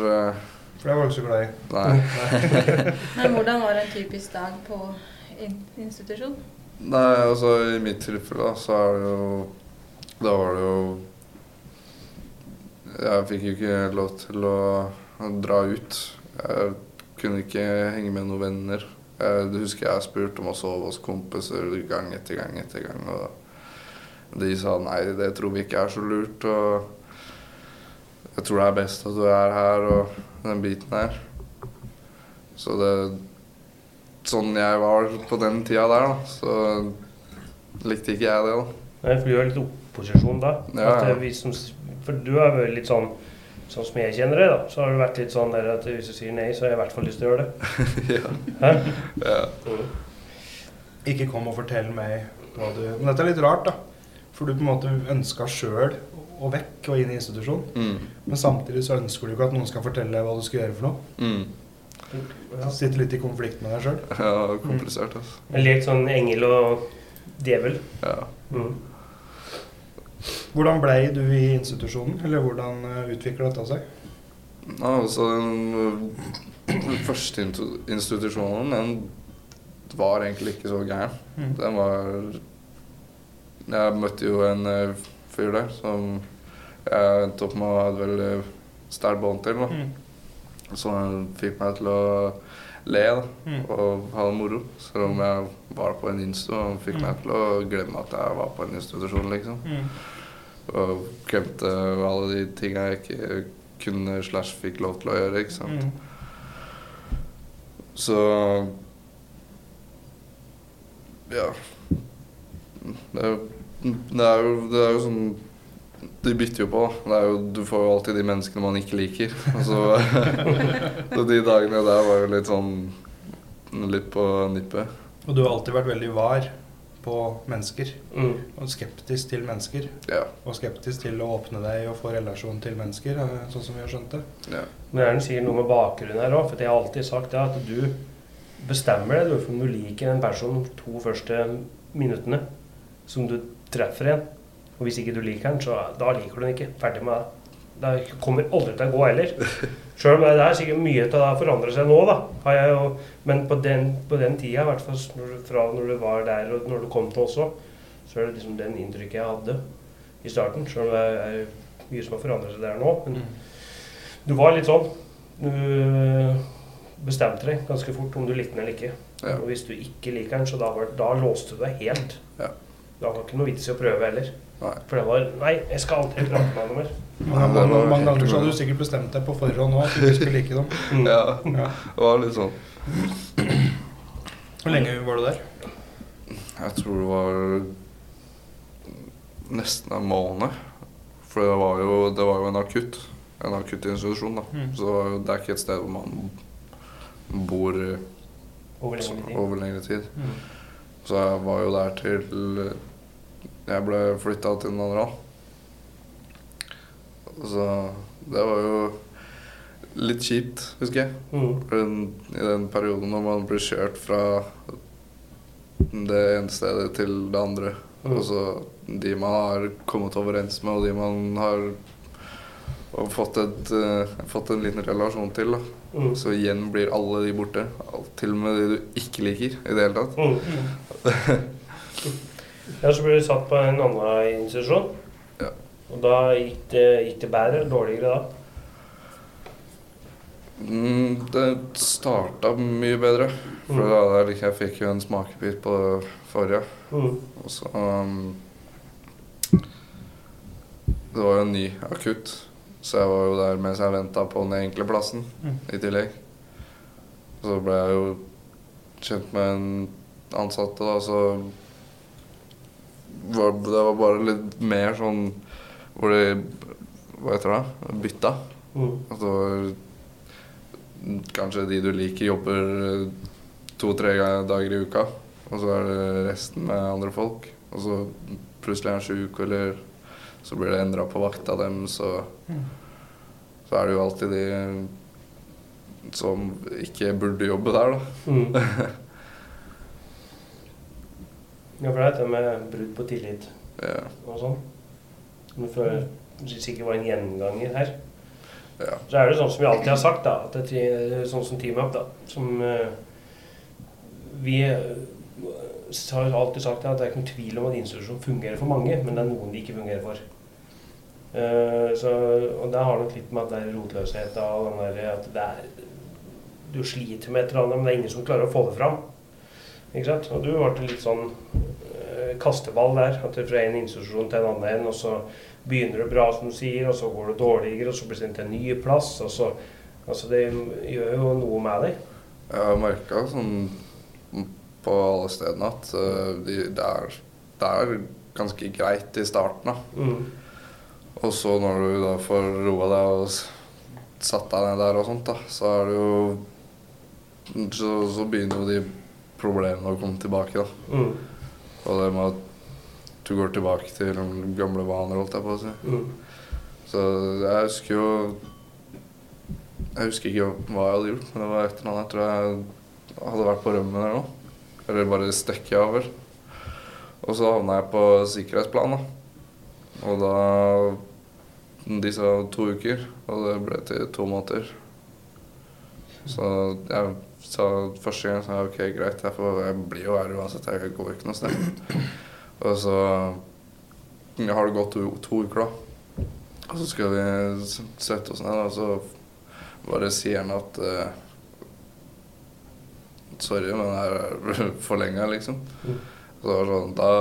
B: For det var du så glad i.
H: Nei.
F: Men hvordan var en typisk dag på in institusjon?
H: Nei, altså i mitt tilfelle da, så er det jo Da var det jo Jeg fikk jo ikke lov til å dra ut. Jeg kunne ikke henge med noen venner. Jeg husker jeg spurte om å sove hos kompiser gang etter gang etter gang. Og de sa nei, det tror vi ikke er så lurt. Og jeg tror det er best at du er her og den biten her. Så det Sånn jeg var på den tida der, da, så likte ikke jeg det, da.
C: Nei, for du er litt opposisjon da.
H: Ja, ja.
C: er vi som, for du har vært litt sånn Sånn som jeg kjenner deg, da, så har det vært litt sånn der at hvis du sier nei, så har jeg i hvert fall lyst til å gjøre det.
H: ja. Ja.
C: Mm.
B: Ikke kom og fortell meg hva du Men dette er litt rart, da. For du på en måte ønska sjøl og vekk og inn i institusjon.
H: Mm.
B: Men samtidig så ønsker du ikke at noen skal fortelle deg hva du skal gjøre for noe.
H: Mm.
B: Ja, sitter litt i konflikt med deg sjøl.
H: Ja, komplisert, altså.
C: Mm. Litt sånn engel og djevel.
H: Ja.
C: Mm.
B: Hvordan blei du i institusjonen, eller hvordan utvikla dette seg?
H: Ja, altså den, den første institusjonen, den var egentlig ikke så gæren.
B: Mm.
H: Den var Jeg møtte jo en eh, fyr der som jeg endte opp med å ha et veldig sterkt bånd til. da.
B: Mm.
H: Så han fikk meg til å le da,
B: Mm.
H: og ha det moro. Selv om jeg var på en insto. Han fikk meg til å glemme at jeg var på en institusjon, liksom.
B: Mm.
H: Og glemte alle de tinga jeg ikke kunne slash fikk lov til å gjøre. ikke sant?
B: Mm.
H: Så Ja. Det det er jo Det er jo sånn De bytter jo på. Det er jo, du får jo alltid de menneskene man ikke liker. Så, så de dagene der var jo litt sånn Litt på nippet.
B: Og du har alltid vært veldig var på mennesker.
C: Mm.
B: Og skeptisk til mennesker.
H: Ja.
B: Og skeptisk til å åpne deg og få relasjon til mennesker, eh, sånn som vi har skjønt det.
H: ja.
C: Men Ern sier noe med bakgrunnen her òg, for jeg har alltid sagt det at du bestemmer deg du, om du liker en person to første minuttene som du treffer en. Og hvis ikke du liker den, så da liker du den ikke. Ferdig med det. Det kommer aldri til å gå heller. Sjøl om det er sikkert mye av det forandrer seg nå, da. Har jeg jo, men på den, på den tida, i hvert fall fra når du var der og når du kom til også, så er det liksom den inntrykket jeg hadde i starten. Sjøl om det er mye som har forandret seg der nå. Men du var litt sånn. Du øh, bestemte deg ganske fort om du likte den eller ikke.
H: Ja.
C: Og hvis du ikke liker den, så da, var, da låste du deg helt.
H: Ja.
C: Da var ikke noe vits i å prøve heller.
H: Nei.
C: For det var Nei, jeg skal aldri prate med noe mer.
B: Mange,
H: det
B: mange, ganger så hadde du sikkert bestemt deg på forhånd òg at du skulle like dem.
C: Mm.
H: ja.
B: Ja.
H: Det var litt sånn
B: Hvor lenge var du der?
H: Jeg tror det var nesten en måned. For det var jo, det var jo en akutt. En akuttinstitusjon, da.
B: Mm.
H: Så det er ikke et sted hvor man bor
C: Over lengre tid.
H: over lengre tid.
B: Mm.
H: Så jeg var jo der til jeg ble flytta til Nandral. Så det var jo litt kjipt, husker jeg.
C: Mm.
H: I den perioden når man blir kjørt fra det ene stedet til det andre.
C: Mm.
H: Og så de man har kommet overens med, og de man har fått, et, uh, fått en liten relasjon til.
C: Mm.
H: Så igjen blir alle de borte. Til og med de du ikke liker i det hele tatt.
C: Ja, så ble du satt på en annen institusjon.
H: Ja.
C: Og da gikk det, gikk det bedre eller dårligere da?
H: Mm, det starta mye bedre. For
C: Mm.
H: da jeg fikk jo en smakebit på det forrige.
C: Mm.
H: Og så um, Det var jo en ny akutt, så jeg var jo der mens jeg venta på den enkle plassen
B: Mm.
H: i tillegg. Så ble jeg jo kjent med en ansatte, da, så var, Det var bare litt mer sånn hvor de Hva heter det? Bytta.
C: Mm.
H: Altså Kanskje de du liker, jobber to-tre dager i uka. Og så er det resten med andre folk. Og så plutselig er han sjuk, eller så blir det endra på vakta dem, så
B: Mm.
H: Så er det jo alltid de som ikke burde jobbe der, da.
C: Mm. Ja, for det er dette med brudd på tillit
H: Ja.
C: og sånn. Som sikkert var en gjenganger her.
H: ja.
C: Så er det sånn som vi alltid har sagt, da, at det er sånn som Team Up, da, som uh, Vi eh, har alltid sagt at det er ikke noen tvil om at institusjon fungerer for mange, men det er noen de ikke fungerer for. Uh, så, og det har nok litt med at det er rotløshet og den der at det er Du sliter med et eller annet, men det er ingen som klarer å få det fram. Ikke sant? Og du ble litt sånn eh, kasteball der. At det er fra en institusjon til en annen, og så begynner det bra, som du sier, og så går det dårligere, og så blir det sendt til en ny plass. Og så, altså det gjør jo noe med deg.
H: Jeg har merka sånn på alle stedene at eh, de, det, er, det er ganske greit i starten, da.
C: Mm.
H: Og så når du da får roa deg og satt deg ned der og sånt, da, så er det jo Så, så begynner jo de problemene å komme tilbake, da.
C: Mm.
H: Og det med at du går tilbake til gamle vaner, holdt jeg på å si.
C: Mm.
H: Så jeg husker jo Jeg husker ikke hva jeg hadde gjort, men det var et eller annet. Jeg tror jeg hadde vært på rømmen eller noe. Eller bare stekket av, vel. Og så havna jeg på sikkerhetsplan, da. Og da De sa to uker, og det ble til to måneder. Så jeg sa første gang sa jeg, ok, greit, jeg, får, jeg blir jo her uansett. Jeg går ikke noe sted. Og så har det gått to, to uker, da. Og så skal vi sette oss ned, og så bare sier han at uh, Sorry, men det her er forlenga, liksom.
C: Mm.
H: Så det sånn Da,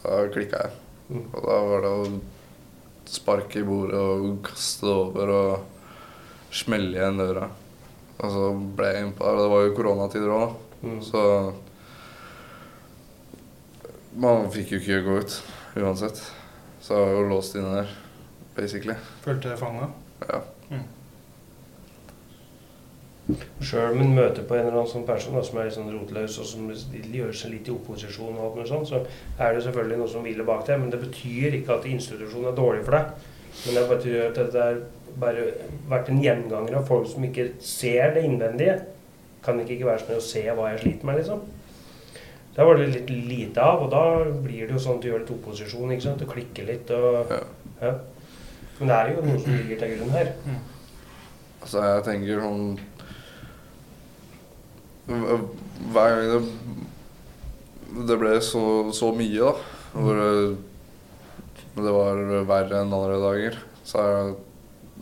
H: da klikka jeg.
C: Mm.
H: Og da var det å sparke i bordet og kaste det over og smelle igjen døra. Og så ble jeg innpå der. Og det var jo koronatider òg, da.
C: Mm.
H: Så man fikk jo ikke gå ut uansett. Så jeg var jo låst inne der, basically.
B: Følte deg fanga?
H: Ja.
C: Sjøl om en møter på en eller annen sånn person da, som er litt sånn rotløs, og som gjør seg litt i opposisjon, og alt mulig sånt, så er det selvfølgelig noe som hviler bak det. Men det betyr ikke at institusjonen er dårlig for deg. Men det betyr at det har bare vært en gjenganger av folk som ikke ser det innvendige. Kan ikke ikke være sånn å se hva jeg sliter med, liksom. Da var det litt lite av, og da blir det jo sånn at du gjør litt opposisjon. ikke sant? Du klikker litt og
H: Ja.
C: ja. Men det er jo noe som ligger til grunn her.
H: Altså, jeg tenker sånn Hver gang det, det ble så, så mye, da, hvor det, det var verre enn andre dager, så er,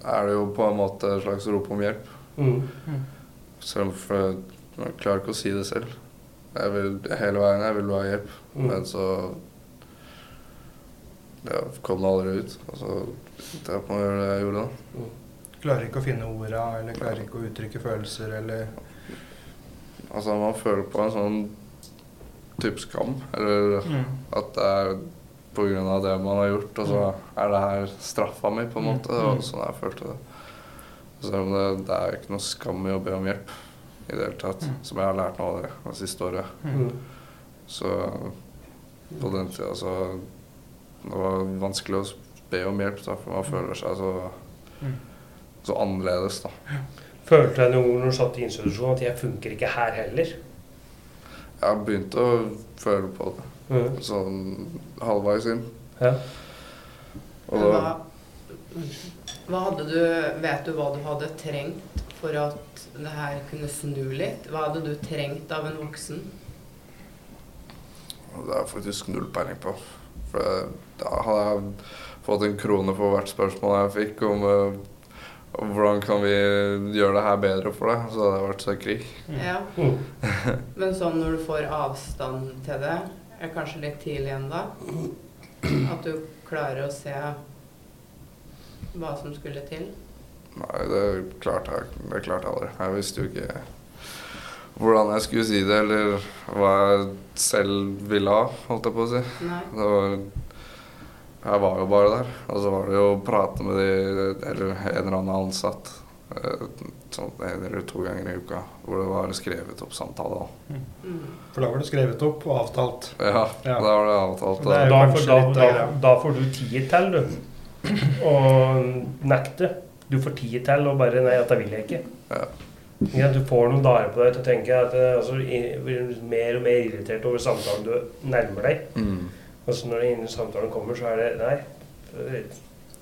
H: er det jo på en måte et slags rop om hjelp.
C: Mm.
H: Selv om jeg klarer ikke å si det selv. Jeg vil hele veien jeg vil ha hjelp,
C: Mm.
H: men så ja, kom det aldri ut. Og så endte jeg på å gjøre det jeg gjorde, da.
B: Klarer ikke å finne orda, eller klarer ikke å uttrykke følelser, eller
H: Altså, man føler på en sånn type skam, eller
B: mm.
H: at det er av det man har gjort, og så er det her straffa mi, på en måte. Det var
B: Mm.
H: sånn jeg følte det. Selv om det, det er ikke noe skam i å be om hjelp i det hele tatt,
B: Mm.
H: som jeg har lært nå det, det siste året.
C: Mm.
H: Så på den tida så Det var vanskelig å be om hjelp, da, for man føler seg så,
B: Mm.
H: så annerledes, da.
C: Følte jeg noen ganger når du satt i institusjon at jeg funker ikke her heller?
H: Jeg begynte å føle på det
C: Mm.
H: sånn halvveis inn.
C: Ja.
H: Og da
G: hva, hva hadde du Vet du hva du hadde trengt for at det her kunne snu litt? Hva hadde du trengt av en voksen?
H: Det har jeg faktisk null peiling på. For da hadde jeg fått en krone for hvert spørsmål jeg fikk om, om hvordan kan vi gjøre det her bedre for deg, så hadde jeg vært så krig.
G: Ja. Men sånn når du får avstand til det, er kanskje litt tidlig ennå? At du klarer å se hva som skulle til?
H: Nei, det klarte jeg, det klarte jeg aldri. Jeg visste jo ikke hvordan jeg skulle si det, eller hva jeg selv ville ha, holdt jeg på å si.
G: Nei.
H: Det var, jeg var jo bare der. Og så var det jo å prate med de, eller en eller annen ansatt eh, sånn en eller to ganger i uka, hvor det var skrevet opp samtale. da.
G: Mm.
B: For da var det skrevet opp og avtalt.
H: Ja,
B: Ja.
H: da var det avtalt.
B: Det er
H: Da.
B: for,
C: Da, får, da, da, får du tid til, du. Å nekte. Du får tid til og bare Nei, dette vil jeg ikke.
H: Ja.
C: Ja, du får noen dager på deg til å tenke at eh, altså, blir mer og mer irritert over samtalen du nærmer deg.
H: Mm.
C: Og så når den samtalen kommer, så er det Nei, det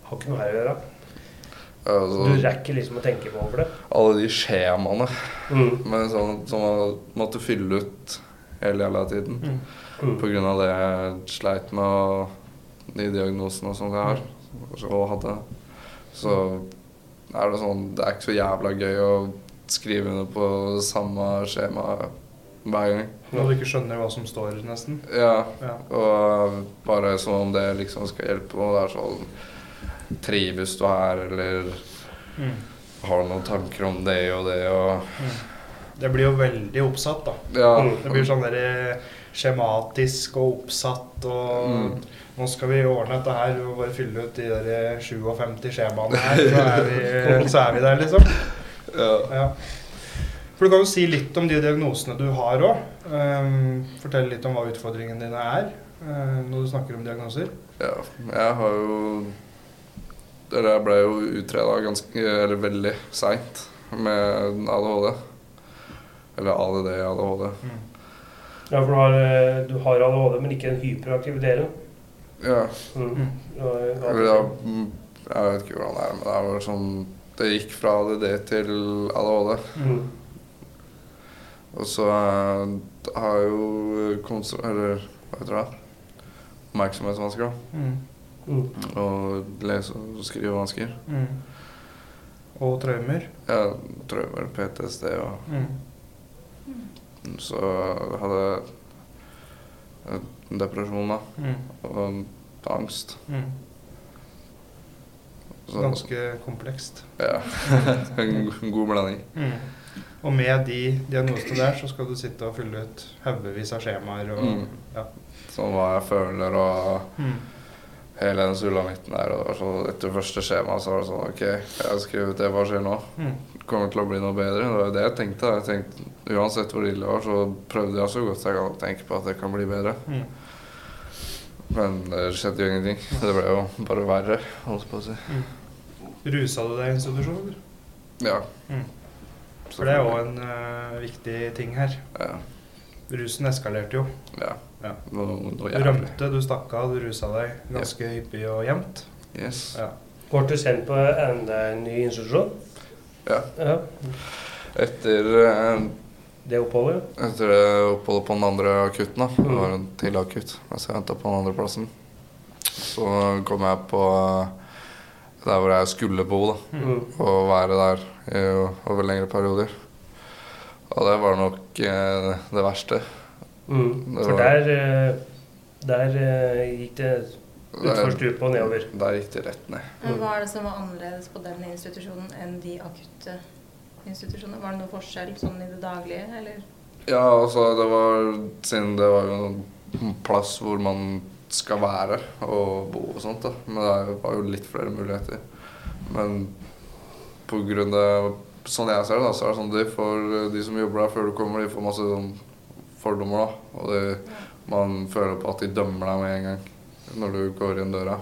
C: har ikke noe her å gjøre.
H: Altså,
C: Du rekker liksom å tenke på over det.
H: alle de skjemaene
C: Mm.
H: med sånn, som man måtte fylle ut hele jævla tiden.
B: Mm.
C: Mm.
H: På grunn av det jeg sleit med og de diagnosene og sånt jeg har, og hadde. Så er det sånn Det er ikke så jævla gøy å skrive under på samme skjema hver gang.
B: Når du ikke skjønner hva som står, nesten.
H: Ja,
B: Ja.
H: og bare som om det liksom skal hjelpe. noe. det er sånn Trives du her, eller
B: Mm.
H: har du noen tanker om det og det, og
B: Det blir jo veldig oppsatt, da.
H: Ja.
C: Mm.
B: Det blir sånn der skjematisk og oppsatt og
H: Mm.
B: Nå skal vi ordne dette her og bare fylle ut de der 57 skjemaene her, så er vi, så er vi der, liksom.
H: ja.
B: Ja. For du kan jo si litt om de diagnosene du har òg. fortelle litt om hva utfordringene dine er. uh, når du snakker om diagnoser?
H: Ja, jeg har jo Eller jeg ble jo utreda ganske Eller veldig seint med ADHD. Eller ADD, ADHD.
C: Ja, for du har, eh, du har ADHD, men ikke en hyperaktiv del.
H: Ja.
C: Mm. Du
H: Eller ja, mm, jeg vet ikke hvordan det er, men det er bare sånn Det gikk fra ADD til ADHD.
C: Mm.
H: Og så eh, har jo konsum... Eller hva heter det? Oppmerksomhetsvansker, da.
B: Mm.
C: Mm.
H: Og lese- og skrivevansker.
B: Mm. Og traumer.
H: Ja, traumer, PTSD og
B: Mm.
H: Så hadde jeg depresjon, da.
B: Mm.
H: Og angst.
B: Mm.
H: Så,
B: Ganske komplekst.
H: Ja. en god blanding.
B: Mm. Og med de diagnosene der, så skal du sitte og fylle ut haugevis av skjemaer og
H: Mm.
B: ja.
H: Sånn hva jeg føler og
B: Mm.
H: hele den sulamitten der. Og så etter første skjema så var det sånn OK, jeg har skrevet det, hva skjer nå?
B: Mm.
H: Det kommer til å bli noe bedre. Det var det jeg tenkte. Jeg tenkte Uansett hvor ille det var, så prøvde jeg så godt jeg kan tenke på at det kan bli bedre.
B: Mm.
H: Men det skjedde jo ingenting. Det ble jo bare verre, holdt på å si.
B: Rusa du deg i institusjon, eller?
H: Ja.
B: Mm. For det er jo en uh, viktig ting her.
H: Ja.
B: Rusen eskalerte jo.
H: ja.
B: Ja.
H: Nå, nå
B: Du rømte, du stakk av, du rusa deg ganske hyppig og jevnt.
H: Yes.
B: Ja.
C: Ble du sendt på enda en ny institusjon?
H: Ja.
C: Ja.
H: Etter, uh,
C: Det oppholdet?
H: etter det oppholdet på den andre akutten, da. Det
C: Mm.
H: var en til akutt mens jeg venta på den andre plassen. Så kom jeg på eh, der hvor jeg skulle bo, da.
C: Mm.
H: Og være der over lengre perioder. Og det var nok eh, det verste.
C: Mm.
H: Det
C: For
H: var-
C: der, eh, der eh, gikk det utfor stupet og nedover.
H: der gikk det rett ned.
F: Men Hva er det som var annerledes på den institusjonen enn de akutte institusjonene? Var det noe forskjell sånn i det daglige, eller?
H: Ja, altså det var Siden det var jo en plass hvor man skal være og bo og sånt, da. Men det var jo litt flere muligheter. Men på grunn av Sånn jeg ser det, da, så er det sånn de, får, de som jobber der før du kommer, de får masse sånn fordommer, da. Og det, man føler på at de dømmer deg med en gang når du går inn døra.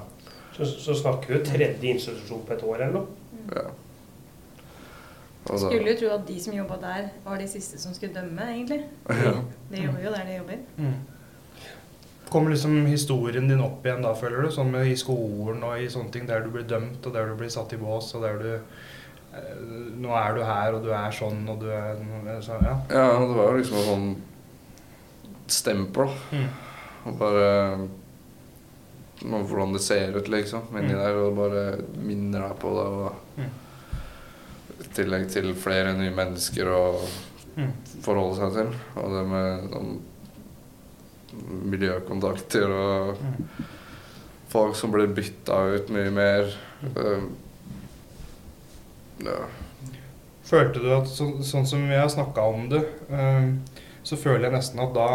C: Så, så snakker vi jo tredje institusjon på et år eller noe.
H: Ja. Altså.
F: Skulle jo tro at de som jobba der, var de siste som skulle dømme, egentlig.
H: Ja.
F: De jobber jo der de jobber.
B: Mm. Kommer liksom historien din opp igjen da, føler du? Sånn med i skolen og i sånne ting der du blir dømt, og der du blir satt i bås, og der du Nå er du her, og du er sånn, og du er så, Ja.
H: Ja, det var jo liksom en sånn stempel.
B: Mm.
H: Og bare noe Hvordan det ser ut, liksom, inni
B: Mm.
H: der. Og bare minner deg på det. Og
B: Mm.
H: I tillegg til flere nye mennesker å
B: Mm.
H: forholde seg til. Og det med sånn miljøkontakter og
B: Mm.
H: folk som blir bytta ut mye mer. Mm. ja.
B: Følte du at så, sånn som vi har snakka om det, eh, så føler jeg nesten at da,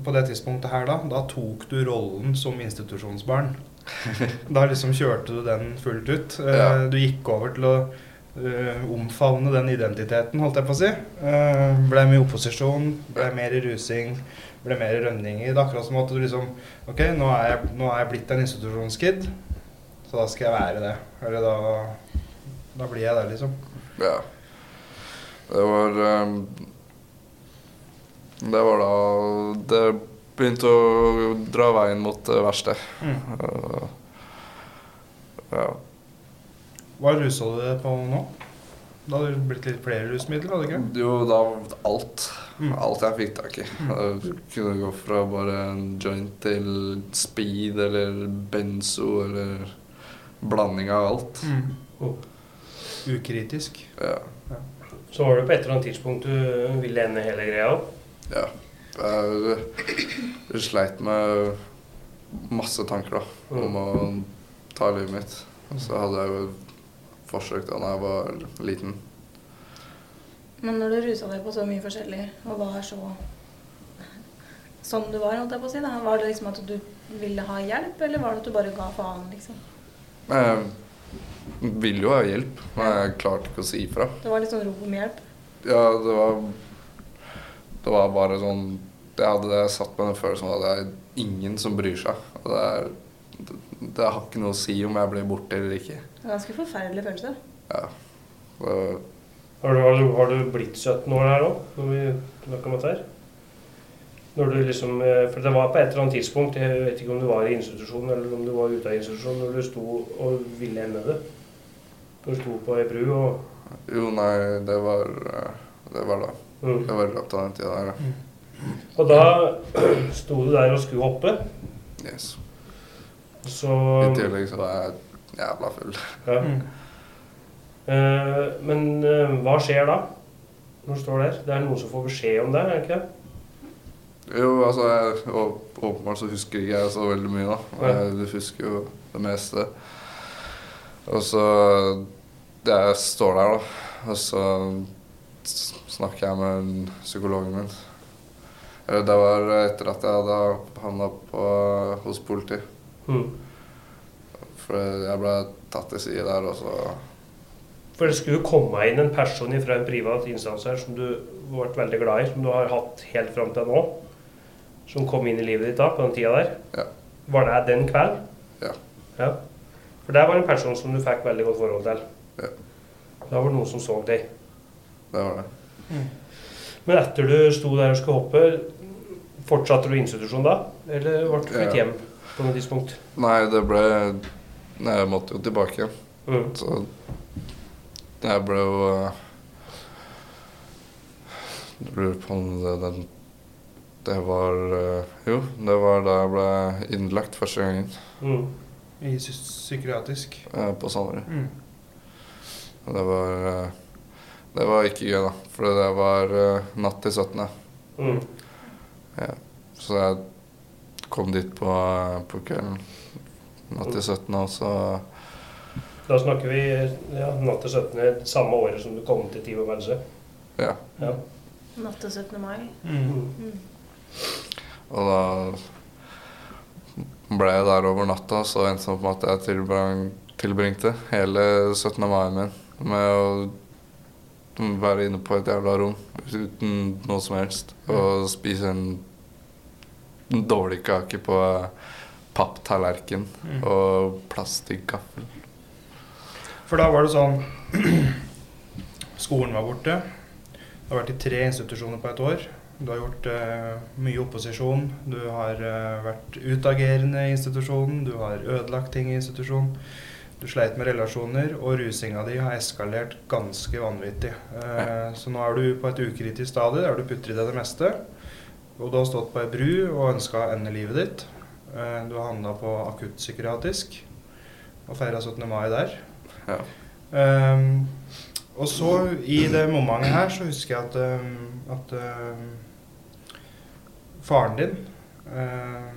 B: på det tidspunktet her da, da tok du rollen som institusjonsbarn. Da liksom kjørte du den fullt ut. Eh,
H: Ja.
B: Du gikk over til å uh, omfavne den identiteten, holdt jeg på å si. Uh, ble med i opposisjon, ble mer i rusing, ble mer i rønninger. Det er akkurat som at du liksom Ok, nå er jeg, nå er jeg blitt en institusjonskid, så da skal jeg være det. Eller da, da blir jeg der, liksom.
H: Ja. Det var um, Det var da det begynte å dra veien mot det verste.
B: Mm.
H: Uh, ja.
B: Hva rusa du deg på nå? Da hadde det blitt litt flere rusmidler, hadde det ikke?
H: Jo, da alt.
B: Mm.
H: Alt jeg fikk tak i. Jeg kunne gå fra bare en joint til speed eller benzo eller blanding av alt.
B: Mm.
C: Oh.
B: Ukritisk.
H: Ja.
C: Så var det på et eller annet tidspunkt du ville ende hele greia opp.
H: ja. Jeg, jeg sleit med masse tanker da, om å ta livet mitt. Så hadde jeg jo forsøkt da jeg var liten.
F: Men når du rusa deg på så mye forskjellig, og var så som du var, holdt jeg på å si, da, var det liksom at du ville ha hjelp, eller var det at du bare ga faen, liksom?
H: Jeg ville jo ha hjelp, men jeg klarte ikke å si ifra.
F: Det var litt sånn rop om hjelp.
H: Ja, det var Det var bare sånn Jeg hadde jeg satt med den følelsen av at det er ingen som bryr seg. Og det, er, det, det har ikke noe å si om jeg blir borte eller ikke.
F: Det er ganske forferdelig følelse.
H: Ja. Det,
C: Har du, har, du, har du blitt 17 år her òg, når vi snakker om dette her? Når du liksom, eh, for det var på et eller annet tidspunkt, jeg vet ikke om du var i institusjon eller om du var ute av institusjon, når du sto og ville ende det. Når du sto på ei bru og
H: jo, nei, det var eh, Det var da.
C: mm.
H: Det var i løpet av den tida der, ja.
C: Og da sto du der og skulle hoppe.
H: Yes.
C: Så
H: I tillegg så var jeg jævla full.
C: ja.
B: Mm.
C: Eh, Men uh, hva skjer da? Når du står der? Det er noen som får beskjed om det, er det ikke?
H: Jo, altså jeg, å, Åpenbart så husker ikke jeg så veldig mye, da.
C: Ja.
H: Jeg, du husker jo det meste. Og så Jeg står der, da. Og så snakker jeg med psykologen min. Det var etter at jeg hadde havna hos politiet.
C: Mm.
H: For jeg ble tatt til side der, og så
C: For det skulle komme inn en person fra en privat instans her som du ble veldig glad i, som du har hatt helt fram til nå. Som kom inn i livet ditt da, på den tida der.
H: Ja.
C: Var det den kvelden?
H: Ja.
C: ja. For det var en person som du fikk veldig godt forhold til.
H: Ja.
C: Da var det noen som så deg.
H: Det var det.
C: Men etter du sto der og skulle hoppe, fortsatte du i institusjon da? Eller ble du flyttet
H: Ja.
C: hjem på noe tidspunkt?
H: Nei, det ble Nei, jeg måtte jo tilbake igjen.
C: Mm.
H: Så jeg ble jo eh, Jeg lurer på om det, den, det var eh, Jo, det var da jeg ble innlagt første gangen
C: Mm.
B: I psykiatrisk.
H: Ja, på Sanderud.
B: Mm.
H: Og det var eh, Det var ikke gøy, da. For det var eh, natt til 17.
C: Mm.
H: Så jeg kom dit på, eh, på kvelden natt til 17. og så
C: Da snakker vi ja, natt til 17. samme året som du kom til Tivo Mense.
H: Ja.
C: Ja.
F: Natt til 17. mai.
B: Mm.
F: Mm.
H: Og da ble jeg der over natta, så endte det opp med at jeg tilbringte hele 17. mai min med å være inne på et jævla rom uten noe som helst. Og spise en dårlig kake på papptallerken
B: Mm.
H: og plastikkgaffel.
B: For da var det sånn Skolen var borte. Du har vært i tre institusjoner på et år. Du har gjort uh, mye opposisjon. Du har uh, vært utagerende i institusjonen. Du har ødelagt ting i institusjonen. Du sleit med relasjoner, og rusinga di har eskalert ganske vanvittig. Eh, så nå er du på et ukritisk stadie der du putter i deg det meste. Og du har stått på ei bru og ønska å ende livet ditt. Du har handla på akuttpsykiatrisk og feira 17. mai der.
H: Ja.
B: Um, og så i det momentet her så husker jeg at, um, at ehm, faren din eh,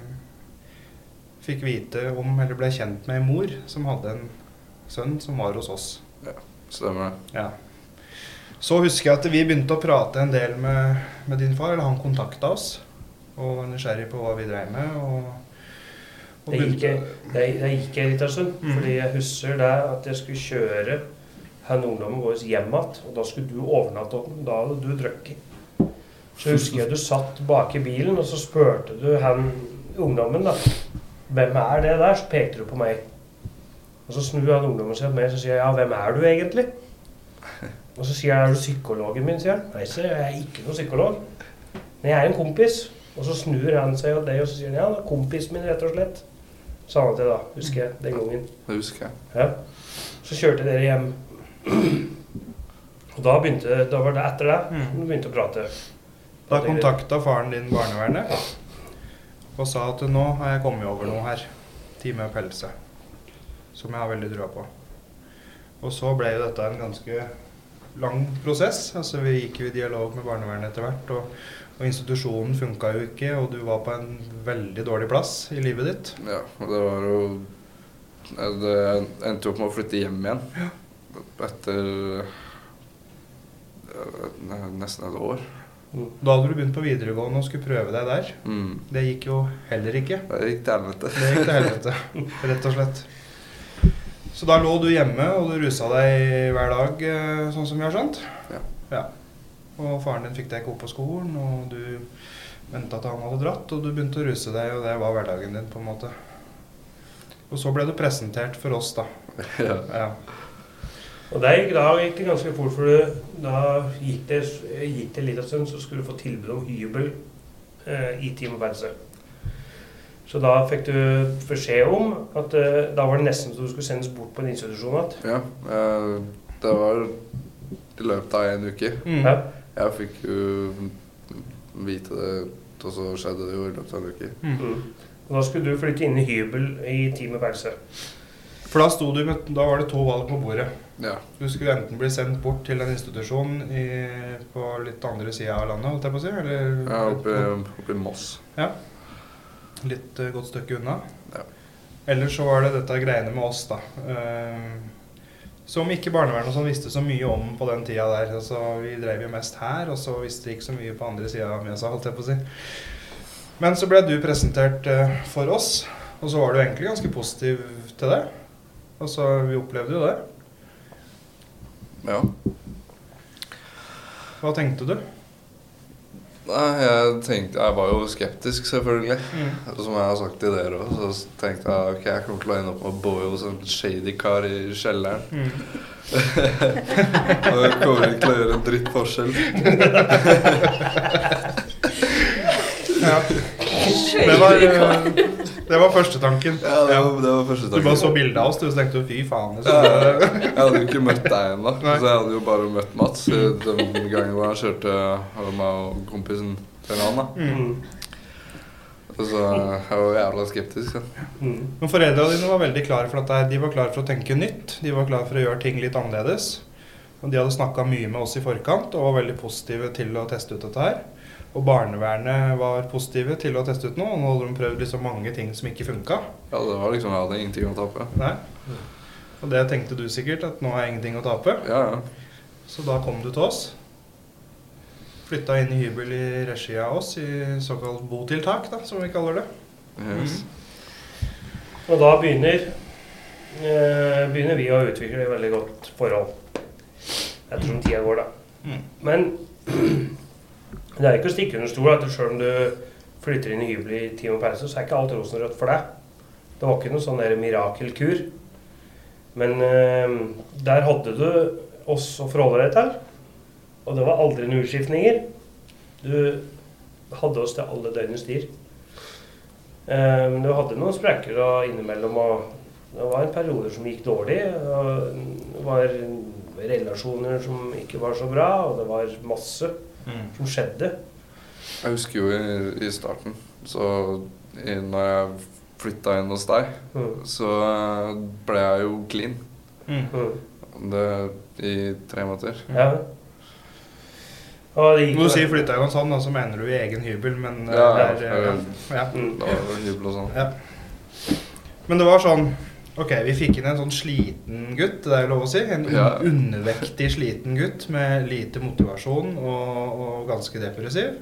B: fikk vite om, eller ble kjent med en mor som hadde en sønn som var hos oss.
H: Ja, Stemmer det.
B: Ja. Så husker jeg at vi begynte å prate en del med, med din far, eller han kontakta oss og var nysgjerrig på hva vi dreiv med. Og, og
C: Det gikk, det, det gikk en liten stund,
B: Mm.
C: fordi jeg husker det at jeg skulle kjøre han ungdommen vår hjem igjen, og da skulle du overnatte hos ham. Da hadde du drukket. Så husker jeg du satt bak i bilen, og så spurte du han ungdommen, da. Hvem er det der? Så pekte du på meg. Og så snur han ungdommen seg på meg og sier jeg, ja, hvem er du egentlig? Og så sier jeg, er du psykologen min? sier han. Nei, sier jeg, jeg er ikke noen psykolog. Men jeg er en kompis. Og så snur han seg og deg, og så sier han, ja, det er kompisen min, rett og slett. Sa han til da, husker jeg, den gangen.
H: Det husker jeg.
C: Ja. Så kjørte dere hjem. Og da begynte, da var det etter det,
B: Mm.
C: begynte å prate.
B: Da kontakta faren din barnevernet og sa at nå har jeg kommet over noe her. Time pelse. Som jeg har veldig trua på. Og så ble jo dette en ganske lang prosess. Altså Vi gikk jo i dialog med barnevernet etter hvert. Og, og institusjonen funka jo ikke, og du var på en veldig dårlig plass i livet ditt.
H: Ja, og det var jo Det endte opp med å flytte hjem igjen. Etter eh, nesten et år.
B: Da hadde du begynt på videregående og skulle prøve deg der.
H: Mm.
B: Det gikk jo heller ikke.
H: Det gikk til helvete.
B: Det gikk til helvete, rett og slett. Så da lå du hjemme og du rusa deg hver dag, eh, sånn som vi har skjønt?
H: Ja.
B: ja. Og faren din fikk deg ikke opp på skolen, og du venta til han hadde dratt, og du begynte å ruse deg, og det var hverdagen din, på en måte. Og så ble du presentert for oss, da.
H: Ja.
B: Ja.
C: Og der gikk, da gikk det ganske fort, for du- da gikk det, gikk det litt av stund, så skulle du få tilbud om hybel eh, i Team Pelse. Så da fikk du beskjed om at eh, da var det nesten så du skulle sendes bort på en institusjon igjen.
H: ja. eh, Det var i løpet av en uke.
B: Mm.
C: Ja.
H: Jeg fikk jo vite det, og så skjedde det jo i løpet av en uke.
B: Mm.
C: Mm. Og da skulle du flytte inn i hybel i Team Pelse.
B: For da, sto du med, da var det to valg på bordet.
H: Ja.
B: Du skulle enten bli sendt bort til en institusjon i, på litt andre sida av landet, holdt jeg på å si, eller
H: er oppe, oppe i Moss.
B: litt uh, godt stykke unna.
H: Ja.
B: Eller så var det dette greiene med oss, da. Uh, som ikke barnevernet og sånn visste så mye om på den tida der. Altså, vi drev jo mest her, og så visste de ikke så mye på andre sida av Mjøsa, holdt jeg på å si. Men så ble du presentert uh, for oss, og så var du egentlig ganske positiv til det. Altså, vi opplevde jo det.
H: Ja.
B: Hva tenkte du?
H: Nei, jeg tenkte Jeg var jo skeptisk, selvfølgelig. Som jeg har sagt til dere òg, så tenkte jeg ok, jeg kommer til å ende opp med å bo hos en shady kar i kjelleren. og jeg kommer ikke til å gjøre en dritt forskjell.
B: Ja. Det var, det var første tanken.
H: Ja, det var, det var første
B: Du bare så bildet av oss, du, så tenkte du fy faen.
H: Så.
B: Liksom.
H: jeg hadde jo ikke møtt deg ennå, så jeg hadde jo bare møtt Mats den gangen hvor han kjørte meg og kompisen til han. da.
B: Og
H: Så jeg var jævla skeptisk. Ja.
C: Mm.
B: Men foreldrene dine var veldig klare for her. De var klare for å tenke nytt. De var klare for å gjøre ting litt annerledes. Og de hadde snakka mye med oss i forkant og var veldig positive til å teste ut dette her. Og barnevernet var positive til å teste ut noe. Og nå hadde de prøvd liksom mange ting som ikke funka.
H: Ja, det var liksom, Jeg hadde ingenting å tape.
B: Nei. Og det tenkte du sikkert, at nå har jeg ingenting å tape.
H: Ja, ja.
B: Så da kom du til oss. Flytta inn i hybel i regi av oss, i såkalt botiltak, da, som vi kaller det.
H: Yes.
C: Og da begynner, eh, begynner vi å utvikle et veldig godt forhold. Jeg tror tida går, da.
B: Mm.
C: Men det er ikke å stikke under stol at selv om du flytter inn i hybel i Team Pause, så er ikke alt rosenrødt for deg. Det var ikke noe sånn mirakelkur. Men eh, der hadde du oss å forholde deg til. Og det var aldri noen utskiftninger. Du hadde oss til alle døgnets tider. Eh, Men du hadde noen sprekker da innimellom, og det var en periode som gikk dårlig. Og det var relasjoner som ikke var så bra, og det var masse som skjedde.
H: Jeg husker jo i, i starten, så i, når jeg flytta inn hos deg,
C: Mm.
H: så ble jeg jo clean.
B: Mm.
C: Mm.
H: Det, I tre måneder.
C: Ja. Og
B: Når du sier flytta inn hos han, så mener du i egen hybel, men
H: Ja,
B: det er,
H: ja.
B: eh, ja.
C: Mm.
H: Da var hybel og sånn.
B: Ja. Men det var sånn Ok, vi fikk inn en sånn sliten gutt, det er jo lov å si. En
H: Ja.
B: undervektig sliten gutt med lite motivasjon og, og ganske depressiv.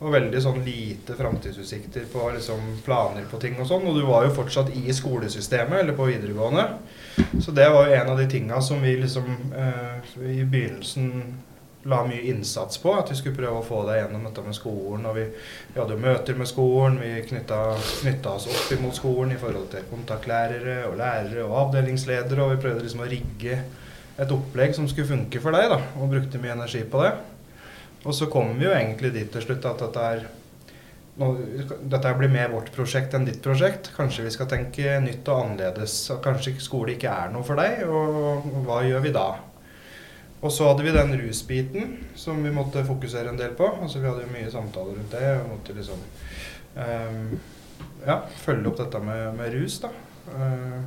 B: Og veldig sånn lite framtidsutsikter på liksom planer på ting og sånn. Og du var jo fortsatt i skolesystemet, eller på videregående. Så det var jo en av de tinga som vi liksom eh, i begynnelsen la mye innsats på. At vi skulle prøve å få deg gjennom dette med skolen. Og vi, vi hadde møter med skolen. Vi knytta, knytta oss opp imot skolen i forhold til kontaktlærere og lærere og avdelingsledere. Og vi prøvde liksom å rigge et opplegg som skulle funke for deg, da. Og brukte mye energi på det. Og så kom vi jo egentlig dit til slutt at dette er nå, dette blir mer vårt prosjekt enn ditt prosjekt. Kanskje vi skal tenke nytt og annerledes. Kanskje skole ikke er noe for deg, og hva gjør vi da? Og så hadde vi den rusbiten som vi måtte fokusere en del på. Altså Vi hadde jo mye samtaler rundt det. og måtte liksom ehm, ja, følge opp dette med, med rus. da. Uh,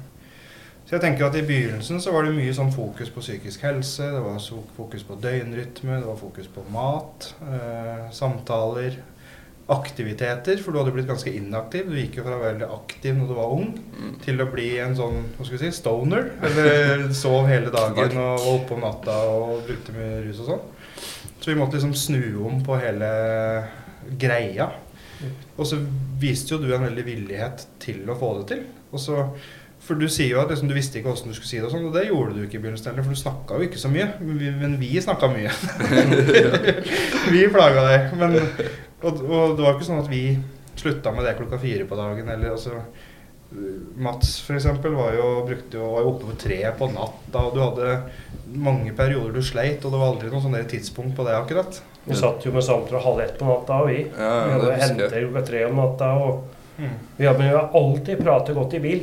B: så jeg tenker at I begynnelsen så var det mye sånn fokus på psykisk helse, det var fokus på døgnrytme, det var fokus på mat, uh, samtaler, aktiviteter, for du hadde blitt ganske inaktiv. Du gikk jo fra å være veldig aktiv når du var ung,
H: Mm.
B: til å bli en sånn hva skal vi si, stoner. Eller sov hele dagen og holdt oppe om natta og brukte mye rus og sånn. Så vi måtte liksom snu om på hele greia. Og så viste jo du en veldig villighet til å få det til. Og så For du sier jo at liksom, du visste ikke åssen du skulle si det, og sånn, og det gjorde du ikke i begynnelsen heller, for du snakka jo ikke så mye. Men vi, men vi snakka mye. vi plaga deg. Men, og, og det var ikke sånn at vi slutta med det klokka fire på dagen, eller altså Mats for eksempel var jo, brukte jo, var jo oppe på tre på natta, og du hadde mange perioder du sleit, og det var aldri noe sånn tidspunkt på det akkurat.
C: Vi satt jo med samtaler halv ett på natta, og vi.
H: Ja,
C: Vi hadde henter klokka tre om natta. og
B: Mm.
C: vi hadde men vi har alltid pratet godt i bil.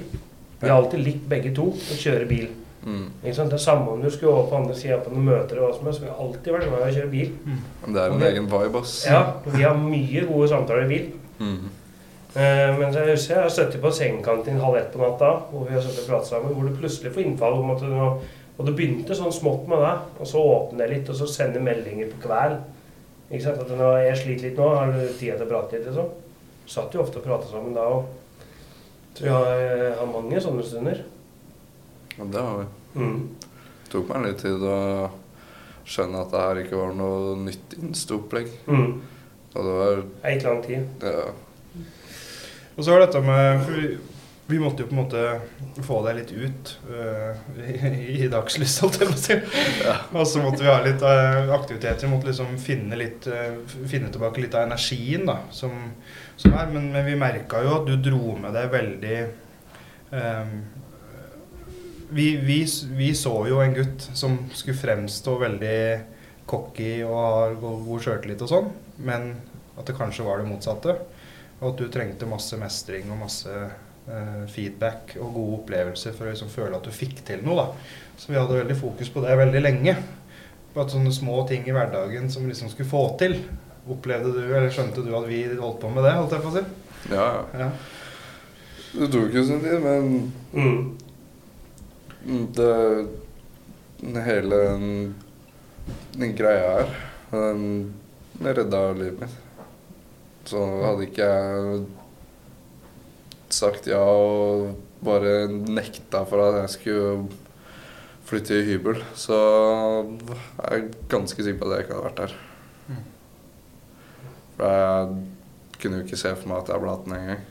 C: Vi har alltid likt begge to å kjøre bil.
H: Mm.
C: Ikke sant? Det er samme om du skulle over på andre sida på noen møter, eller hva som helst. Vi har alltid vært glad i å kjøre bil.
H: Mm. Det er en egen vibe, ass.
C: Ja, Vi har mye gode samtaler i bil.
H: Mm.
C: Uh, men jeg husker jeg har sittet på sengekanten halv ett på natta, hvor vi har sittet og pratet sammen, hvor du plutselig får innfall om at du nå Og det begynte sånn smått med deg, og så åpner jeg litt, og så sender meldinger på kveld. Ikke sant? At nå, jeg sliter litt nå, har du tid til å prate litt, liksom? Satt jo ofte og pratet sammen da òg. Så vi har, eh, har mange sånne stunder.
H: Ja, det har vi.
C: Mm.
H: Det tok meg litt tid å skjønne at det her ikke var noe nytt Insta-opplegg.
C: Mm.
H: Og det var
C: Det gikk lang tid.
H: ja,
B: Og så var dette med for vi, vi måtte jo på en måte få deg litt ut øh, i, i dagslyst, holdt jeg på å si. Og så måtte vi ha litt øh, aktiviteter. Vi måtte liksom finne, litt, øh, finne tilbake litt av energien da, som, som er. Men, men vi merka jo at du dro med deg veldig um, vi, vi, vi så jo en gutt som skulle fremstå veldig cocky og god god sjøltillit og sånn, men at det kanskje var det motsatte. Og at du trengte masse mestring og masse uh, feedback og gode opplevelser for å liksom føle at du fikk til noe. da. Så vi hadde veldig fokus på det veldig lenge. På at sånne små ting i hverdagen som vi liksom skulle få til. Opplevde du, eller skjønte du at vi holdt på med det? holdt jeg på å si?
H: ja.
B: Ja.
H: Det tok jo sin tid, men
C: Mm.
H: det Hele den, den greia her, den redda livet mitt. Så hadde ikke jeg sagt ja og bare nekta for at jeg skulle flytte i hybel, så jeg er ganske sikker på at jeg ikke hadde vært der.
B: Mm.
H: For jeg kunne jo ikke se for meg at jeg ble 18 engang.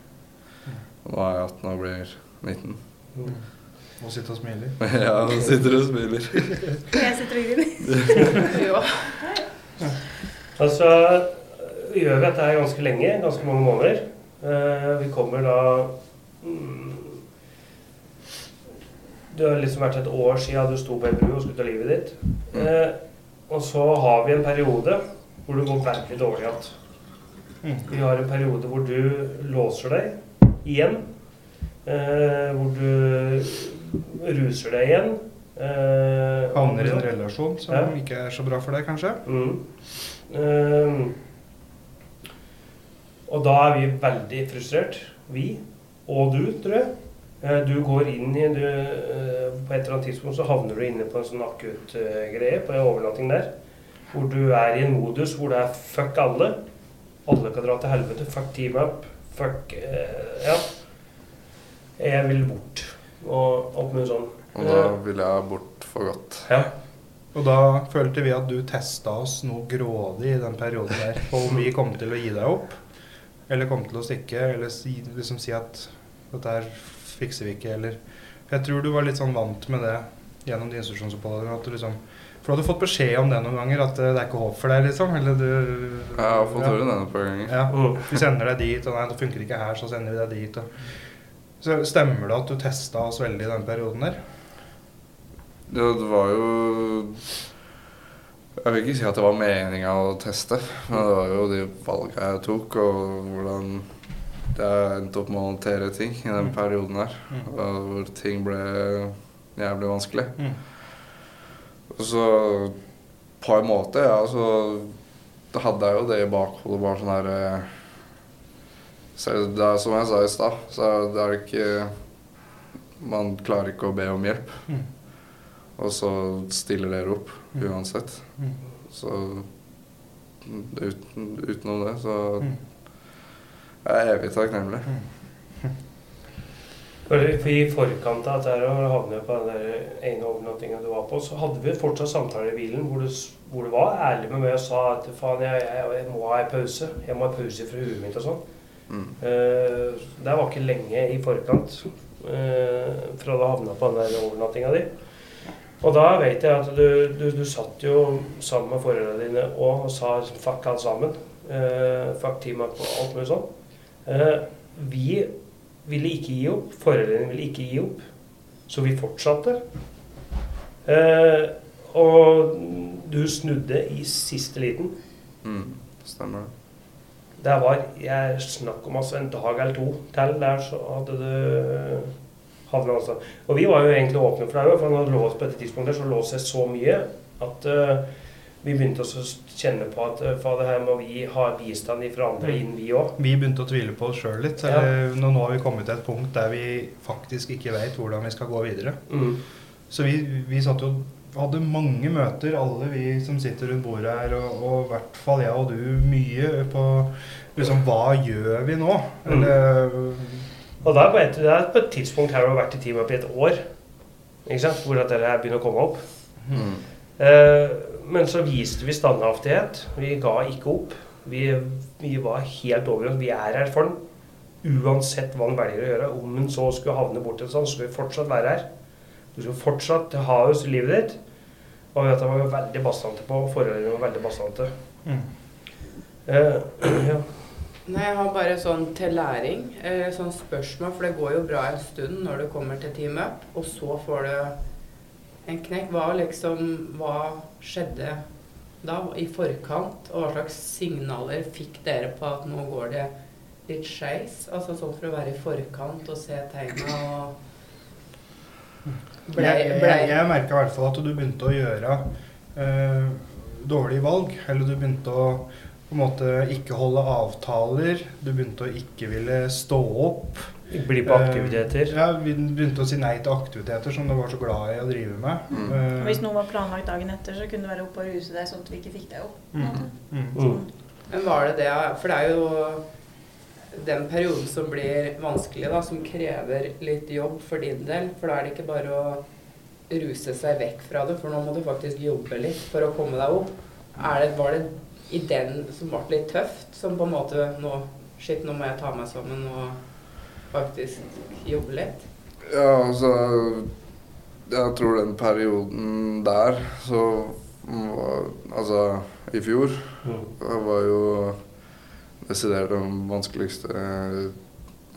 H: Og nå er jeg 18 og blir 19.
C: Mm.
B: Og sitter og smiler.
H: ja, og sitter og smiler.
F: Jeg sitter og griner.
G: Ja.
C: Altså, vi gjør vi dette her ganske lenge, ganske mange måneder. Eh, vi kommer da mm, Det har liksom vært et år siden du sto på en bru og skulle ta livet ditt. Eh, og så har vi en periode hvor det går veldig dårlig igjen.
B: Mm.
C: Vi har en periode hvor du låser deg igjen. Eh, hvor du ruser deg igjen. Eh,
B: Havner i en relasjon som
C: Ja.
B: ikke er så bra for deg, kanskje.
C: Mm. Eh, og da er vi veldig frustrert. Vi og du, tror jeg. Eh, Du går inn i du, eh, På et eller annet tidspunkt så havner du inne på en sånn akutt eh, på en overnatting der. Hvor du er i en modus hvor det er fuck alle. Alle kan dra til helvete. Fuck team up. Fuck eh, Ja. Jeg vil bort. Og alt mulig sånn.
H: Og da ville jeg bort for godt.
C: Ja.
B: Og da følte vi at du testa oss noe grådig i den perioden der. På om vi kom til å gi deg opp, eller kom til å stikke, eller si, liksom si at dette her fikser vi ikke, eller Jeg tror du var litt sånn vant med det gjennom de institusjonsoppholdene. At du liksom For du hadde fått beskjed om det noen ganger, at eh, det er ikke håp for deg, liksom? Eller du
H: Jeg har fått høre det et par ganger.
B: Ja. Vi sender deg dit, og nei, det funker ikke her, så sender vi deg dit. Og. Så stemmer det at du testa oss veldig i den perioden der?
H: Ja, det var jo Jeg vil ikke si at det var meninga å teste, men det var jo de valga jeg tok, og hvordan jeg endte opp med å håndtere ting i den
B: Mm.
H: perioden her.
B: Mm.
H: Hvor ting ble jævlig vanskelig.
B: Mm.
H: Og så på en måte, ja, så da hadde jeg jo det i bakhodet, bare sånn her eh, så det er, Som jeg sa i stad, så det er ikke Man klarer ikke å be om hjelp.
B: Mm.
H: Og så stiller dere opp
B: Mm.
H: uansett.
B: Mm.
H: Så uten, utenom det, så
B: Mm.
H: jeg er evig takknemlig.
C: For for I forkant av dette her, og havne på den der ene overnattinga du var på, så hadde vi fortsatt samtaler i bilen hvor du, hvor du var ærlig med meg og sa at faen, jeg, jeg, jeg må ha en pause. Jeg må ha pause fra huet mitt og sånn.
H: Mm.
C: Eh, det var ikke lenge i forkant. eh, fra du havna på den der overnattinga di. Og da vet jeg at du, du, du satt jo sammen med foreldrene dine og sa fuck alt sammen. Eh, fuck teamet og alt mulig sånn. Vi ville ikke gi opp. Foreldrene ville ikke gi opp. Så vi fortsatte. Eh, og du snudde i siste liten.
H: Mm, stemmer det.
C: Det var jeg snakk om altså en dag eller to til der, så hadde du havna altså. Og vi var jo egentlig åpne for det, for han hadde låst på dette tidspunktet så låste seg så mye at eh, vi begynte også å kjenne på at uh, fader, her må vi ha bistand fra andre inn, vi òg.
B: Vi begynte å tvile på oss sjøl litt.
C: Ja.
B: Nå, nå har vi kommet til et punkt der vi faktisk ikke veit hvordan vi skal gå videre.
C: Mm.
B: Så vi, vi satt jo hadde mange møter, alle vi som sitter rundt bordet her, og, og i hvert fall jeg og du, mye på liksom Hva gjør vi nå?
C: Mm. Og da er på et, det er på et tidspunkt her du har vært i teamet opp i et år, ikke sant? hvor dette her begynner å komme opp.
H: Mm.
C: Eh, men så viste vi standhaftighet. Vi ga ikke opp. Vi, vi var helt over oss. Vi er her for den. Uansett hva han velger å gjøre. Om han så skulle havne borti et sånt, så skal vi fortsatt være her. Du skal fortsatt ha oss i livet ditt. Og dette var vi veldig bastante på. og Foreldrene var veldig bastante.
B: Mm.
C: Eh, ja.
G: Nei, jeg har bare sånn til læring, eh, sånn spørsmål, for det går jo bra en stund når du kommer til Team Up, og så får du en knekk. Hva liksom, hva skjedde da i forkant, og hva slags signaler fikk dere på at nå går det litt skeis? Altså sånn for å være i forkant og se tegna og ble,
B: jeg jeg, jeg merka i hvert fall at du begynte å gjøre eh, dårlige valg. Eller du begynte å på en måte ikke holde avtaler. Du begynte å ikke ville stå opp.
C: Bli på aktiviteter.
B: Eh, ja, vi begynte å si nei til aktiviteter som du var så glad i å drive med.
H: Mm.
F: Uh, hvis noe var planlagt dagen etter, så kunne du være oppe og ruse deg sånn at vi ikke fikk deg opp.
B: mm, mm.
C: Mm.
G: Men var det det For det er jo den perioden som blir vanskelig, da, som krever litt jobb for din del. For da er det ikke bare å ruse seg vekk fra det, for nå må du faktisk jobbe litt for å komme deg opp. Er det, var det i den som ble litt tøft, som på en måte nå Shit, nå må jeg ta meg sammen og faktisk jobbe litt?
H: Ja, altså Jeg tror den perioden der, så var Altså, i fjor
C: Mm.
H: det var jo desidert den vanskeligste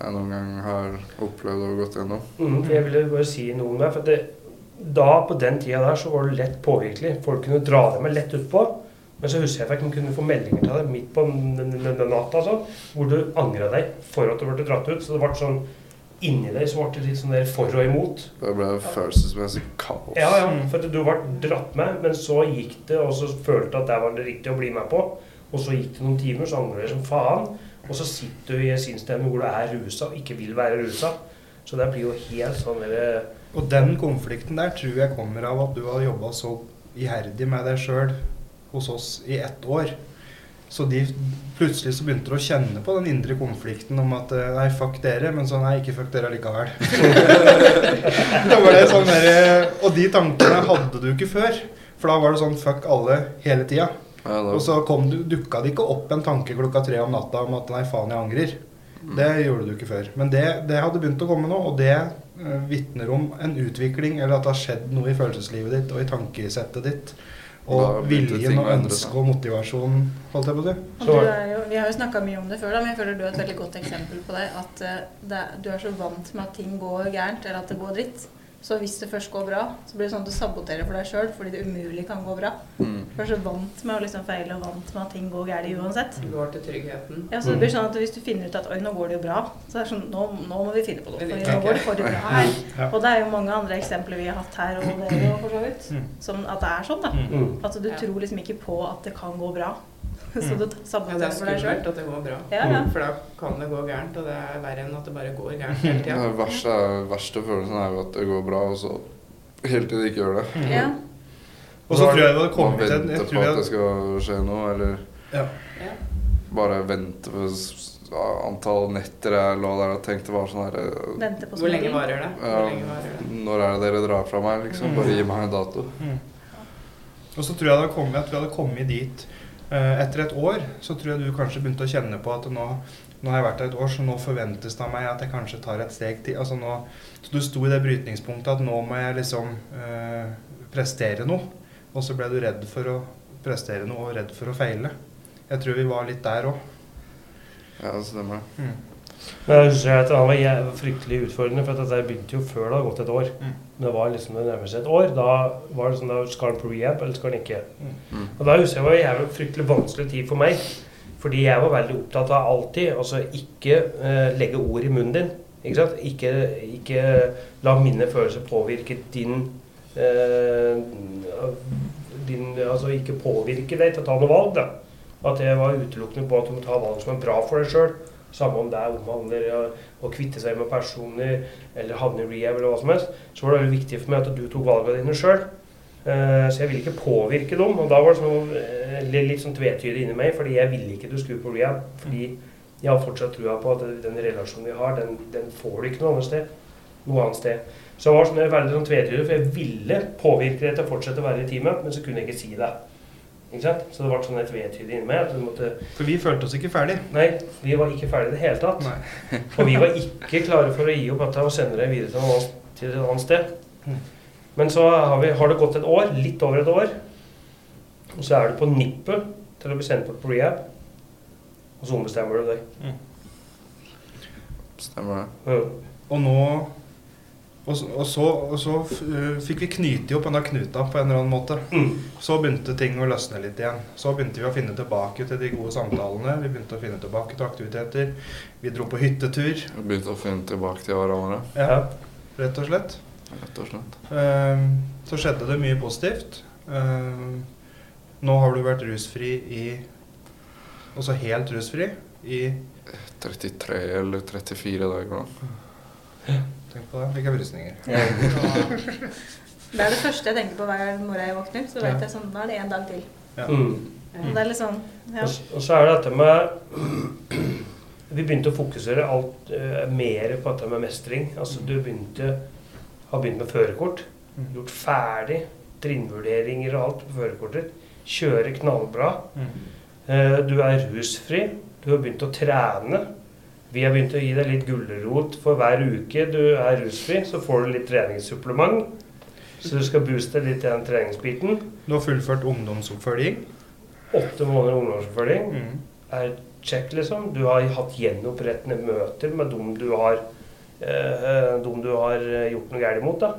H: jeg noen gang har opplevd og gått gjennom.
C: Mm, jeg ville bare si noe om det. For det, da, på den tida der, så var du lett påvirkelig. Folk kunne dra deg med lett utpå. Men så husker jeg at jeg kunne få meldinger til deg midt på natta altså, hvor du angra deg for at du ble dratt ut. Så det ble sånn inni deg så ble det litt sånn der for og imot.
H: Det ble følelsesmessig kaos.
C: Ja, ja, for at du ble dratt med, men så gikk det, og så følte at det var det riktige å bli med på. Og så gikk det noen timer, så angrer du som faen. Og så sitter du i en sinnsstemme hvor du er rusa og ikke vil være rusa. Så det blir jo helt sånn derre
B: Og den konflikten der tror jeg kommer av at du har jobba så iherdig med deg sjøl hos oss i ett år. Så de, plutselig så begynte de å kjenne på den indre konflikten om at eh, nei, fuck dere, men så nei, ikke fuck dere allikevel. da var det sånn der, eh, Og de tankene hadde du ikke før. For da var det sånn fuck alle hele tida.
H: Ja,
B: Og så kom du, dukka det ikke opp en tanke klokka tre om natta om at nei, faen, jeg angrer. Det gjorde du ikke før. Men det, det hadde begynt å komme nå, og det uh, vitner om en utvikling, eller at det har skjedd noe i følelseslivet ditt og i tankesettet ditt. Og viljen og ønsket og motivasjon, holdt jeg på å si.
F: Vi har jo snakka mye om det før, da, men jeg føler du er et veldig godt eksempel på det. At uh, det, du er så vant med at ting går gærent, eller at det går dritt. Så hvis det først går bra, så blir det sånn at du saboterer for deg sjøl fordi det umulig kan gå bra.
H: mm.
F: Du er så vant med å liksom feile og vant med at ting går galt uansett.
G: Du går til tryggheten.
F: Ja, så det blir sånn at Hvis du finner ut at oi, nå går det jo bra, så er det sånn, nå, nå må vi finne på noe.
G: Vi
F: For nå går det for bra her. Og det er jo mange andre eksempler vi har hatt her, og det jo for så vidt.
B: Mm.
F: Som at det er sånn, da.
C: mm.
F: At du tror liksom ikke på at det kan gå bra. Så du
G: Ja, det er
F: for deg sjøl.
G: skummelt at det går bra.
F: Ja, ja.
G: For da kan det gå gærent, og det er verre enn at det bare går gærent hele tida.
H: Den verste, verste følelsen er jo at det går bra, og så hele tiden ikke gjør det.
F: Ja.
B: Og så tror jeg det
H: Man
B: kommet til
H: venter på at det skal skje noe, eller
B: ja.
G: Ja.
H: bare vente på antall netter jeg lå der og tenkte var sånn her
F: på
G: Hvor lenge varer det?
H: Ja,
G: Hvor lenge varer det?
H: Når er det dere drar fra meg, liksom? Bare gi meg en dato.
B: Mm. Og så tror jeg det hadde kommet, at vi hadde kommet dit Eh, Etter et år så tror jeg du kanskje begynte å kjenne på at nå, nå har jeg vært der et år, så nå forventes det av meg at jeg kanskje tar et steg til. Altså nå, så du sto i det brytningspunktet at nå må jeg liksom eh, prestere noe. Og så ble du redd for å prestere noe og redd for å feile. Jeg tror vi var litt der òg.
H: Ja, det stemmer.
B: Mm.
C: Men jeg husker at Han var fryktelig utfordrende, for at dette begynte jo før det hadde gått et år.
B: Mm.
C: Det var liksom det nærmeste et år. Da var det sånn da skal han på rehab, eller skal han ikke?
H: Mm.
C: Og da husker jeg var en jævlig fryktelig vanskelig tid for meg. Fordi jeg var veldig opptatt av alltid altså ikke eh, legge ord i munnen din. Ikke sant? Ikke, ikke la mine følelser påvirke din, eh, din Altså ikke påvirke deg til å ta noe valg. da. At jeg var utelukkende på at du må ta valg som er bra for deg sjøl. Samme om det er omhandler å, kvitte seg med personer eller havne i rehab eller hva som helst. Så var det veldig viktig for meg at du tok valgene dine sjøl. Uh, Så jeg ville ikke påvirke dem. Og da var det sånn, uh, litt sånn tvetydig inni meg, fordi jeg ville ikke du skulle på rehab. Fordi jeg har fortsatt trua på at den relasjonen vi har, den, den får du ikke noe annet sted. Noe annet sted. Så jeg var sånn, veldig sånn tvetydig, for jeg ville påvirke deg til å fortsette å være i teamet, men så kunne jeg ikke si det. Ikke sant? Så det ble sånn et vedtydig inni meg. at du måtte
B: For vi følte oss ikke ferdig.
C: Nei, vi var ikke ferdige i det hele tatt. Og vi var ikke klare for å gi opp dette og sende det videre til, et annet sted.
B: Mm.
C: Men så har, vi, har det gått et år, litt over et år, og så er du på nippet til å bli sendt bort på rehab. Og så ombestemmer du deg.
H: Stemmer det.
C: Ja.
B: Og nå Og, så- og så, og så eh, fikk vi knyte opp denne knuta på en eller annen måte.
C: Mm.
B: Så begynte ting å løsne litt igjen. Så begynte vi å finne tilbake til de gode samtalene. Vi begynte å finne tilbake til aktiviteter. Vi dro på hyttetur,
H: Vi begynte å finne tilbake til hverandre,
B: ja, rett og slett.
H: rett og slett.
B: Eh, Så skjedde det mye positivt. Eh, Nå har du vært rusfri i Altså helt rusfri i
H: 33 eller 34 dager nå.
B: Tenk på det. Hvilke brysninger.
F: Det er det første jeg tenker på hver morgen jeg våkner. Så vet
B: Ja.
F: jeg sånn, da er det en dag til.
B: Ja.
C: Mm.
F: Det er litt sånn, ja.
C: Og, så er det dette med Vi begynte å fokusere alt uh, mer på dette med mestring. Altså du begynte har begynt med førerkort.
B: Mm.
C: Gjort ferdig trinnvurderinger og alt på førerkortet. Kjører knallbra.
B: Mm.
C: Eh, Du er rusfri. Du har begynt å trene. Vi har begynt å gi deg litt gulrot for hver uke du er rusfri. Så får du litt treningssupplement. Så du skal booste litt den treningsbiten.
B: Du har fullført ungdomsoppfølging.
C: Åtte måneder ungdomsoppfølging
B: Mm.
C: er check, liksom. Du har hatt gjenopprettende møter med dem du har, eh, dem du har eh, gjort noe galt mot. da.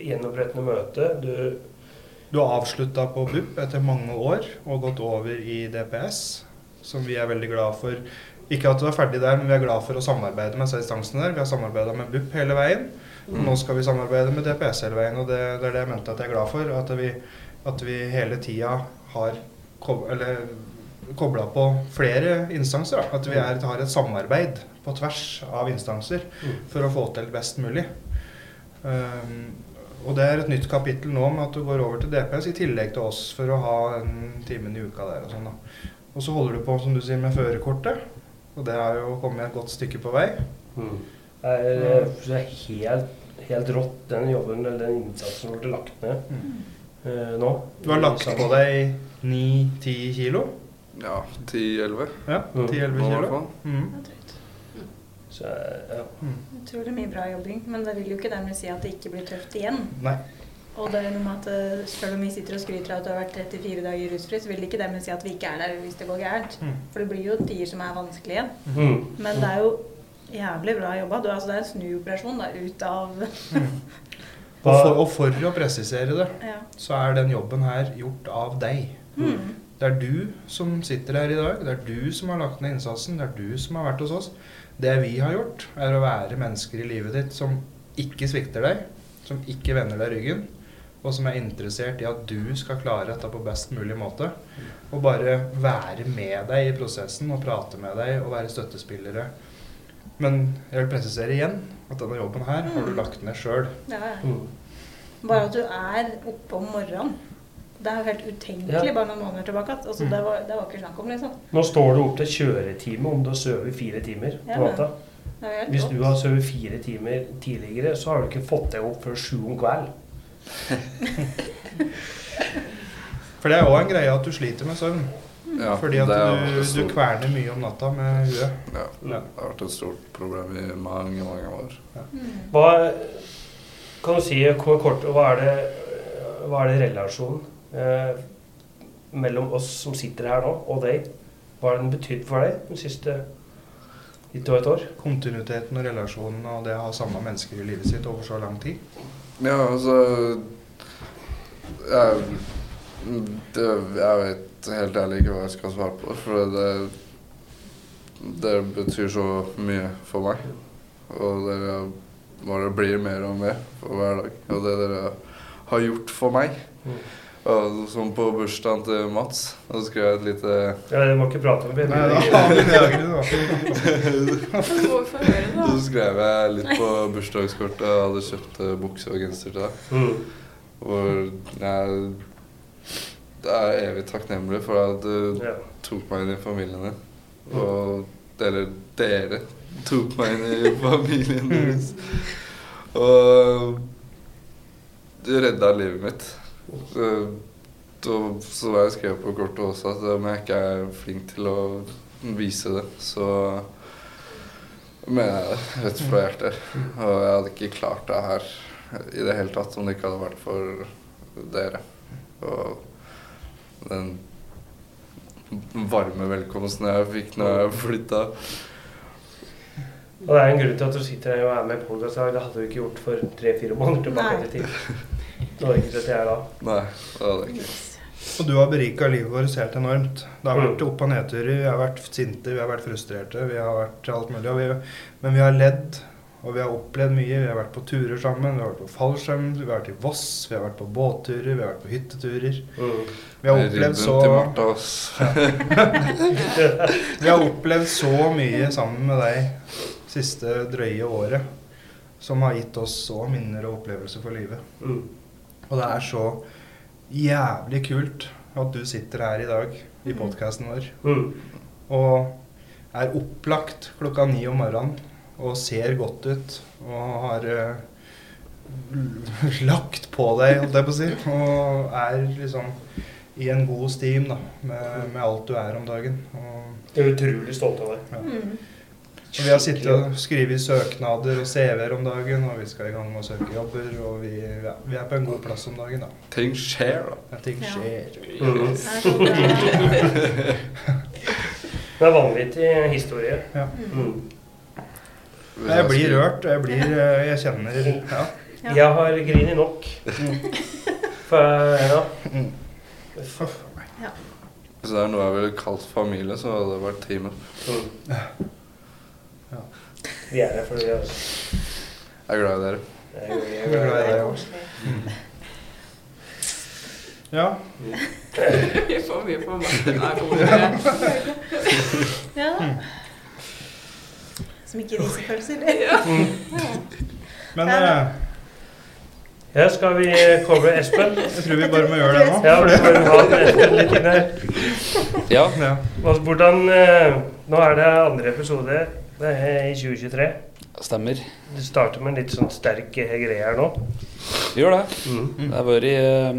C: Gjenopprettende møte. Du
B: Du har avslutta på BUP etter mange år og gått over i DPS, som vi er veldig glad for. Ikke at du er ferdig der, men vi er glad for å samarbeide med disse instansene der. Vi har samarbeida med BUP hele veien. og Nå skal vi samarbeide med DPS hele veien, og det, det er det jeg mente at jeg er glad for. At vi, at vi hele tida har kobla på flere instanser. Da. At vi er, har et samarbeid på tvers av instanser for å få til best mulig. Um, og det er et nytt kapittel nå med at du går over til DPS i tillegg til oss for å ha den timen i uka der og sånn da. Og så holder du på, som du sier, med førerkortet. Og det har jo kommet et godt stykke på vei.
C: Mm. er, eh, det er helt, helt rått, den jobben eller den innsatsen som ble lagt ned eh, nå.
B: Du har lagt på deg 9-10 kilo.
H: Ja, 10-11
B: Ja,
C: Mm.
B: 10-11
H: nå i hvert
B: kilo.
H: fall.
B: Mm.
F: Det er drøyt.
C: Så, eh, ja.
F: Utrolig mye bra jobbing. Men det vil jo ikke dermed si at det ikke blir tøft igjen.
B: Nei.
F: Og det er noe med at eh, selv om vi sitter og skryter av at du har vært 34 dager rusfri, så vil det ikke dermed si at vi ikke er der hvis det går gærent.
B: Mm.
F: For det blir jo tider som er vanskelige.
C: Mm.
F: Men det er jo jævlig bra jobba. Du, altså, det er en snuoperasjon da, ut av
B: Og, for, og for å presisere det,
F: Ja.
B: så er den jobben her gjort av deg.
F: Mm.
B: Det er du som sitter her i dag. Det er du som har lagt ned innsatsen. Det er du som har vært hos oss. Det vi har gjort, er å være mennesker i livet ditt som ikke svikter deg, som ikke vender deg ryggen, og som er interessert i at du skal klare dette på best mulig måte. Og bare være med deg i prosessen og prate med deg og være støttespillere. Men jeg vil presisere igjen at denne jobben her har du lagt ned sjøl.
F: Ja, ja.
C: Mm.
F: Bare at du er oppe om morgenen. Det er jo helt utenkelig
C: Ja.
F: bare noen måneder tilbake. Altså,
B: Mm.
F: det, var, det var ikke snakk om, liksom.
C: Nå står du opp til kjøretime om du har sovet fire timer på
F: ja,
C: natta. Hvis du har sovet fire timer tidligere, så har du ikke fått deg opp før sju om kvelden.
B: For det er òg en greie at du sliter med søvn.
H: Ja,
B: fordi at
H: det er
B: du, du kverner mye om natta med huet.
H: Ja,
B: Ja.
H: det har vært et stort problem i mange, mange år.
C: Hva kan du si kort, kort, hva er det, hva er det relasjonen eh, mellom oss som sitter her nå, og deg? Hva har den betydd for deg de siste litt over et år?
B: Kontinuiteten og relasjonen og det å ha samme mennesker i livet sitt over så lang tid.
H: Ja, altså jeg, det, jeg vet helt ærlig ikke hva jeg skal svare på, for det, det betyr så mye for meg. Og dere bare blir mer og mer for hver dag. Og det dere har gjort for meg.
C: Mm.
H: Og som på bursdagen til Mats, da skrev jeg et lite
C: Ja, du må ikke prate om det.
B: Nei, da.
G: Så
H: skrev jeg litt på bursdagskortet og hadde kjøpt eh, bukse og genser til deg.
C: Mm.
H: Hvor jeg er evig takknemlig for at du
C: Ja.
H: tok meg inn i familien din. Og eller dere tok meg inn i familien deres. Og du redda livet mitt. Så, så, så var jeg skrevet på kortet også at om jeg ikke er flink til å vise det, så mener jeg det rett fra hjertet. Og jeg hadde ikke klart det her i det hele tatt om det ikke hadde vært for dere. Og den varme velkomsten jeg fikk når jeg flytta.
C: Og det er en grunn til at du sitter her og er med i podcast i dag. Det hadde du ikke gjort for tre-fire måneder tilbake
D: Nei.
C: i tid. Du var ikke sett det her da.
H: Nei, det hadde jeg ikke.
B: Og du har berika livet vårt helt enormt. Det har
C: Mm.
B: vært opp- og nedturer. Vi har vært sinte, vi har vært frustrerte, vi har vært alt mulig. Og vi, men vi har ledd, og vi har opplevd mye. Vi har vært på turer sammen, vi har vært på fallskjerm, vi har vært i Voss, vi har vært på båtturer, vi har vært på hytteturer.
C: Mm.
B: Vi har opplevd så,
H: Martha,
B: vi har opplevd så mye sammen med deg siste drøye året. Som har gitt oss så minner og opplevelser for livet.
C: Mm.
B: Og det er så jævlig kult at du sitter her i dag i podkasten vår
C: Mm.
B: og er opplagt klokka ni om morgenen og ser godt ut og har uh, lagt på deg, holdt jeg på å si, og er liksom i en god stim da, med, med alt du er om dagen. Og,
C: Jeg er utrolig stolt av deg.
F: Mm.
B: Og vi har sittet og skrevet søknader og CV-er om dagen, og vi skal i gang med å søke jobber, og vi, ja, vi er på en god plass om dagen, da.
H: Ting skjer, da.
B: Ja, ting skjer.
C: Ja.
F: Det er vanlig bra.
C: Det er vanvittig historie.
B: Ja.
C: Mm.
B: Jeg blir rørt, og jeg blir eh, Jeg kjenner Ja.
C: Jeg har grinet nok. For, ja.
B: Mm.
H: Hvis det er noe jeg ville kalt familie, så hadde det vært teamet.
C: Mm.
B: Ja.
C: Vi er her fordi vi er
H: Jeg er glad i dere.
C: jeg er- jeg
B: glad i
C: dere
B: deg. òg. Ja.
G: Vi får mye på makken her. på bordet.
F: Ja.
B: Mm.
F: Som ikke viser følelser, Ja.
B: Men
F: Ja,
B: eh,
C: Ja, skal vi cover Espen?
B: jeg tror vi bare må gjøre det nå.
C: Ja, vi må ha Espen litt inn her.
A: Ja,
B: Ja.
C: Hvordan eh, Nå er det andre episode i 2023.
A: stemmer.
C: Du starter med en litt sånn sterk eh, greie her nå.
A: Vi gjør det.
C: Mm.
A: Det har vært eh,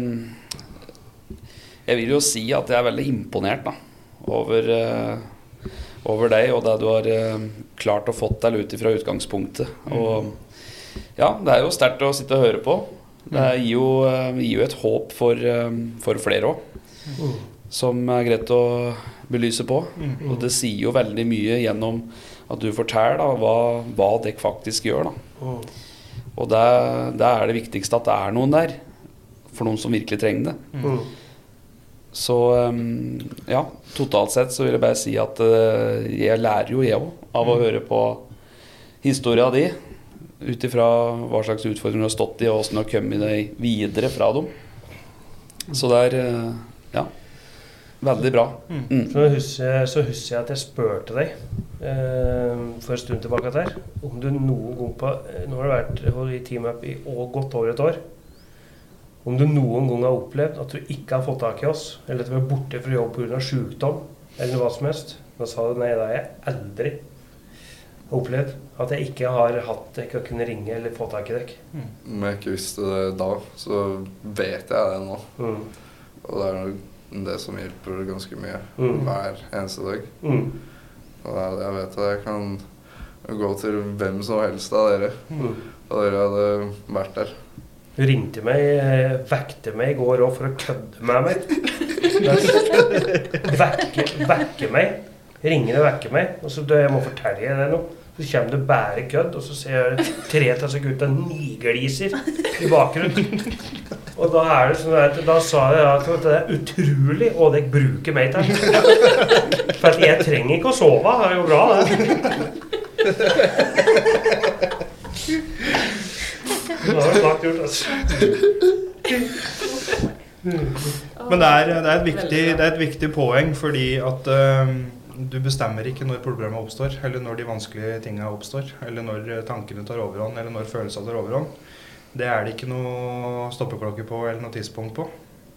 A: Jeg vil jo si at jeg er veldig imponert da, over, eh, over deg og det du har eh, klart å fått til ut ifra utgangspunktet. Og ja, det er jo sterkt å sitte og høre på. Det gir jo, eh, gir jo et håp for, eh, for flere òg,
C: Mm.
A: som er greit å belyse på.
B: Mm.
A: Og det sier jo veldig mye gjennom at du forteller da, hva, hva dere faktisk gjør. da.
C: Mm.
A: Og det, det er det viktigste at det er noen der, for noen som virkelig trenger det.
C: Mm.
A: Så um, ja, totalt sett så vil jeg bare si at uh, jeg lærer jo, jeg òg, av å høre på historia di. Ut ifra hva slags utfordringer du har stått i, og åssen du har kommet deg videre fra dem. Så det er uh, ja, veldig bra. Mm.
C: Så husker, jeg- så husker jeg at jeg spurte deg eh, for en stund tilbake der, om du noen gang på Nå har du vært i TeamUp i godt over et år. Om du noen gang har opplevd at du ikke har fått tak i oss, eller at du er borte fra jobb pga. sykdom, eller hva som helst. Da sa du nei, det har jeg aldri opplevd. At jeg ikke har hatt dere og kunne ringe eller få tak i dere.
H: Om jeg ikke visste det da, så vet jeg det nå.
C: Mm.
H: Og det er det som hjelper ganske mye
C: Mm.
H: hver eneste dag.
C: Mm.
H: Og jeg, jeg vet at jeg kan gå til hvem som helst av dere,
C: Mm.
H: og dere hadde vært der.
C: Du ringte meg, vekte meg i går òg for å kødde med meg. Vekke, vekke meg. Ringer og vekker meg. Og så må jeg må fortelle deg nå. Så kommer det bare kødd, og så ser jeg tre av disse gutta nigliser i bakgrunnen. Og da er det sånn at da sa jeg at det er utrolig hva dere bruker meg til. For at jeg trenger ikke å sove. Det er jo bra, det. Det var snart gjort, altså.
B: Men det er, det, er et viktig, det er et viktig poeng fordi at uh, du bestemmer ikke når problemet oppstår, eller når de vanskelige tingene oppstår, eller når eh, tankene tar overhånd, eller når følelsene tar overhånd. Det er det ikke noe stoppeklokke på eller noe tidspunkt på.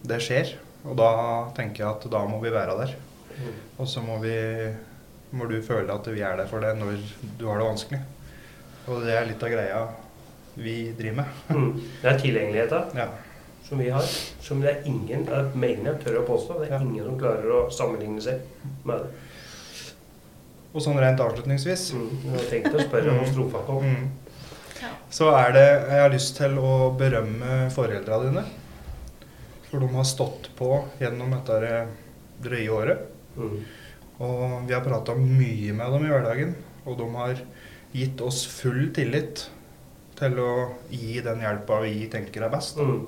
B: Det skjer. Og da tenker jeg at da må vi være der. Og så må, vi, må du føle at vi er der for deg når du har det vanskelig. Og det er litt av greia vi driver med.
C: Mm. Det er tilgjengeligheta
B: Ja.
C: som vi har, som det er ingen er mener jeg tør å påstå, det er
B: Ja.
C: ingen som klarer å sammenligne seg med det.
B: Og sånn rent avslutningsvis
C: Mm. Jeg har tenkt å spørre om
B: Mm.
C: strofa kom.
B: Mm. Så er det Jeg har lyst til å berømme foreldra dine. For de har stått på gjennom dette drøye året.
C: Mm.
B: Og vi har prata mye med dem i hverdagen. Og de har gitt oss full tillit til å gi den hjelpa vi tenker er best.
C: Mm.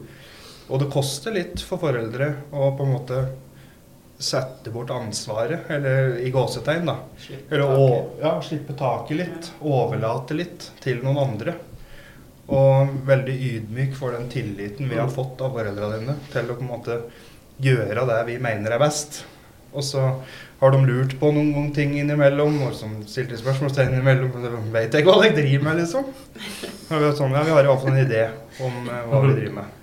B: Og det koster litt for foreldre å på en måte sette bort ansvaret, eller i gåsetegn, da. Slippe taket. ja, slippe taket litt. Overlate litt til noen andre. Og veldig ydmyk for den tilliten vi har fått av foreldrene dine til å på en måte gjøre det vi mener er best. Og så har de lurt på noen ting innimellom, og som stilte spørsmålstegn innimellom. Vet jeg ikke hva jeg driver med, liksom. Og vi, har sånn, ja, vi har iallfall en idé om eh, hva vi driver med.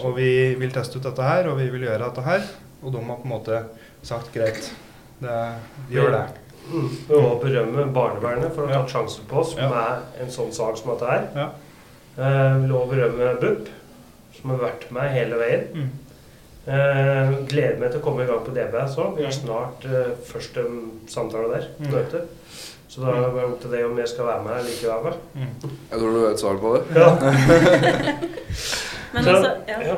B: Og vi vil teste ut dette her, og vi vil gjøre dette her. Og de har på en måte sagt greit, det, vi gjør det.
C: Mm. Vi må berømme barnevernet for å ha tatt sjansen på oss med en sånn sak som dette her.
B: Ja.
C: Eh, vi vil også berømme BUP, som har vært med hele veien.
B: Mm.
C: Eh, gleder meg til å komme i gang på DBS òg. Vi har snart eh, første samtale der.
B: Mm.
C: Møte. Så da er det opp til deg om jeg skal være med eller ikke være med.
B: Mm.
H: Jeg tror du vet svaret på det.
C: Ja.
F: Men
C: Så-
F: altså, ja.
C: Ja.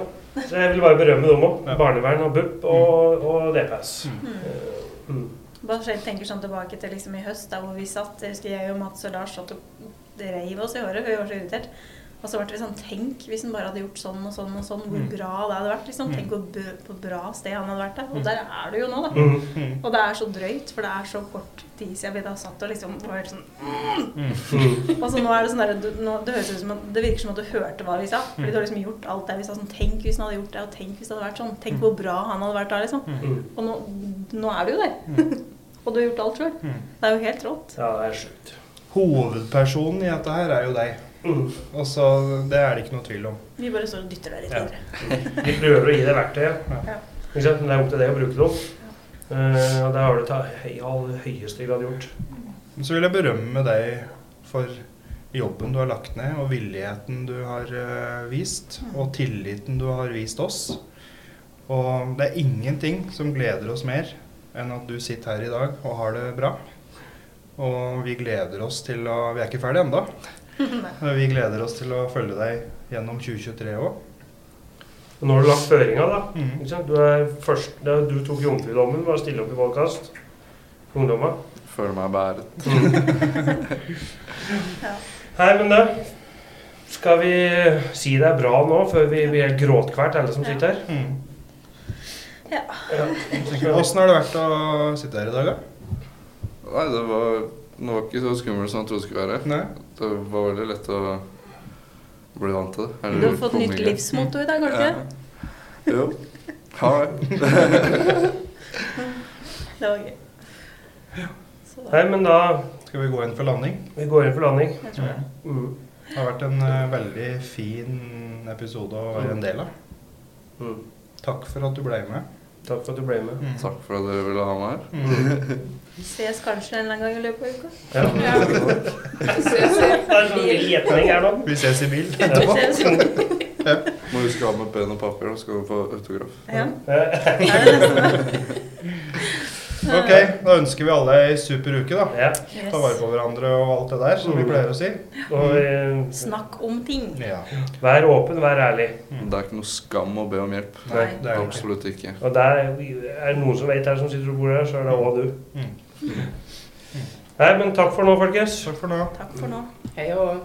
C: Så jeg vil bare berømme dem òg.
B: Ja.
C: Barnevern og BUP og, og DPS.
B: Mm.
F: Mm.
C: Eh, mm.
F: Bare selv tenker sånn tilbake til liksom i høst, da hvor vi satt. Jeg husker jeg og Mats og Lars satt og reiv oss i håret, for vi var så irritert. Og så ble vi sånn Tenk hvis han bare hadde gjort sånn og sånn og sånn, hvor
B: Mm.
F: bra det hadde vært. liksom.
B: Mm.
F: Tenk hvor bø- på bra sted han hadde vært der.
B: Mm.
F: Og der er du jo nå, da.
C: Mm.
B: Mm.
F: Og det er så drøyt, for det er så kort tid siden vi da satt og liksom var helt sånn
B: Mm.
C: Mm.
F: Og så nå er det sånn der, du, nå, det, høres ut som at, det virker som at du hørte hva vi sa. Fordi du har liksom gjort alt det vi sa. sånn, Tenk hvis han hadde gjort det, og tenk hvis det hadde vært sånn. Tenk hvor bra han hadde vært da, liksom.
C: Mm.
F: Og nå, nå er du jo der.
B: Mm.
F: og du har gjort alt sjøl.
B: Mm.
F: Det er jo helt rått.
C: Ja, det er sjukt.
B: Hovedpersonen i dette her er jo deg.
C: Mm.
B: Og så Det er det ikke noe tvil om.
F: Vi bare står og dytter deg litt
B: Ja.
F: videre.
C: Vi prøver å gi deg verktøyet.
F: Ja.
C: Ikke sant? Men det er opp til deg å bruke dem. Eh, og det har du til i all høyeste grad gjort.
B: Så vil jeg berømme deg for jobben du har lagt ned, og villigheten du har uh, vist, og tilliten du har vist oss. Og det er ingenting som gleder oss mer enn at du sitter her i dag og har det bra. Og vi gleder oss til å Vi er ikke ferdige ennå. Men vi gleder oss til å følge deg gjennom 2023 òg.
C: Nå har du lagt føringa, da.
B: Mm.
C: Ikke sant? Du, er først, du tok jomfrudommen ved å stille opp i podkast. Ungdomma.
H: Føler meg bæret.
F: Ja.
C: Nei, men det Skal vi si det er bra nå, før vi blir helt gråtkvert, alle som sitter her?
B: Mm.
F: Ja.
C: Ja.
B: Åssen har det vært å sitte her i dag, da?
H: Nei, det var, det var ikke så skummelt som jeg trodde det skulle være.
B: Nei?
H: Det var veldig lett å bli vant til det. Eller
F: Du har fått nytt livsmotto i dag, har du ikke?
H: Ja. Jo. Har det.
F: Det var gøy.
C: Nei, men da
B: Skal vi gå inn for landing?
C: Vi går inn for landing.
F: jeg tror det.
C: Mm.
B: Det har vært en uh, veldig fin episode å være en del av.
C: Mm.
B: Takk for at du ble med.
C: Takk for at du ble med.
H: Takk for at dere ville ha meg her.
B: Vi
F: Ses kanskje en eller annen gang i løpet av uka.
C: Ja. ja. er sånn nå.
B: Vi ses i bil
C: Ja.
B: etterpå.
C: Mm.
H: Må huske å ha med penn og papir, da skal du få autograf.
F: Ja. ja.
B: Ok, da ønsker vi alle ei super uke, da.
C: ja.
B: Ta vare på hverandre og alt det der, som vi pleier å si.
C: Og eh,
F: Snakk om ting.
B: Ja.
C: vær åpen, vær ærlig.
H: Det er ikke noe skam å be om hjelp.
F: Nei.
B: Det er.
H: Absolutt ikke.
C: Og der er det noen som vet her som sitter og bor her, så er det òg du.
B: Mm.
C: Nei, men takk for nå, folkens.
B: Takk for nå.
F: Takk for nå.
G: Hei og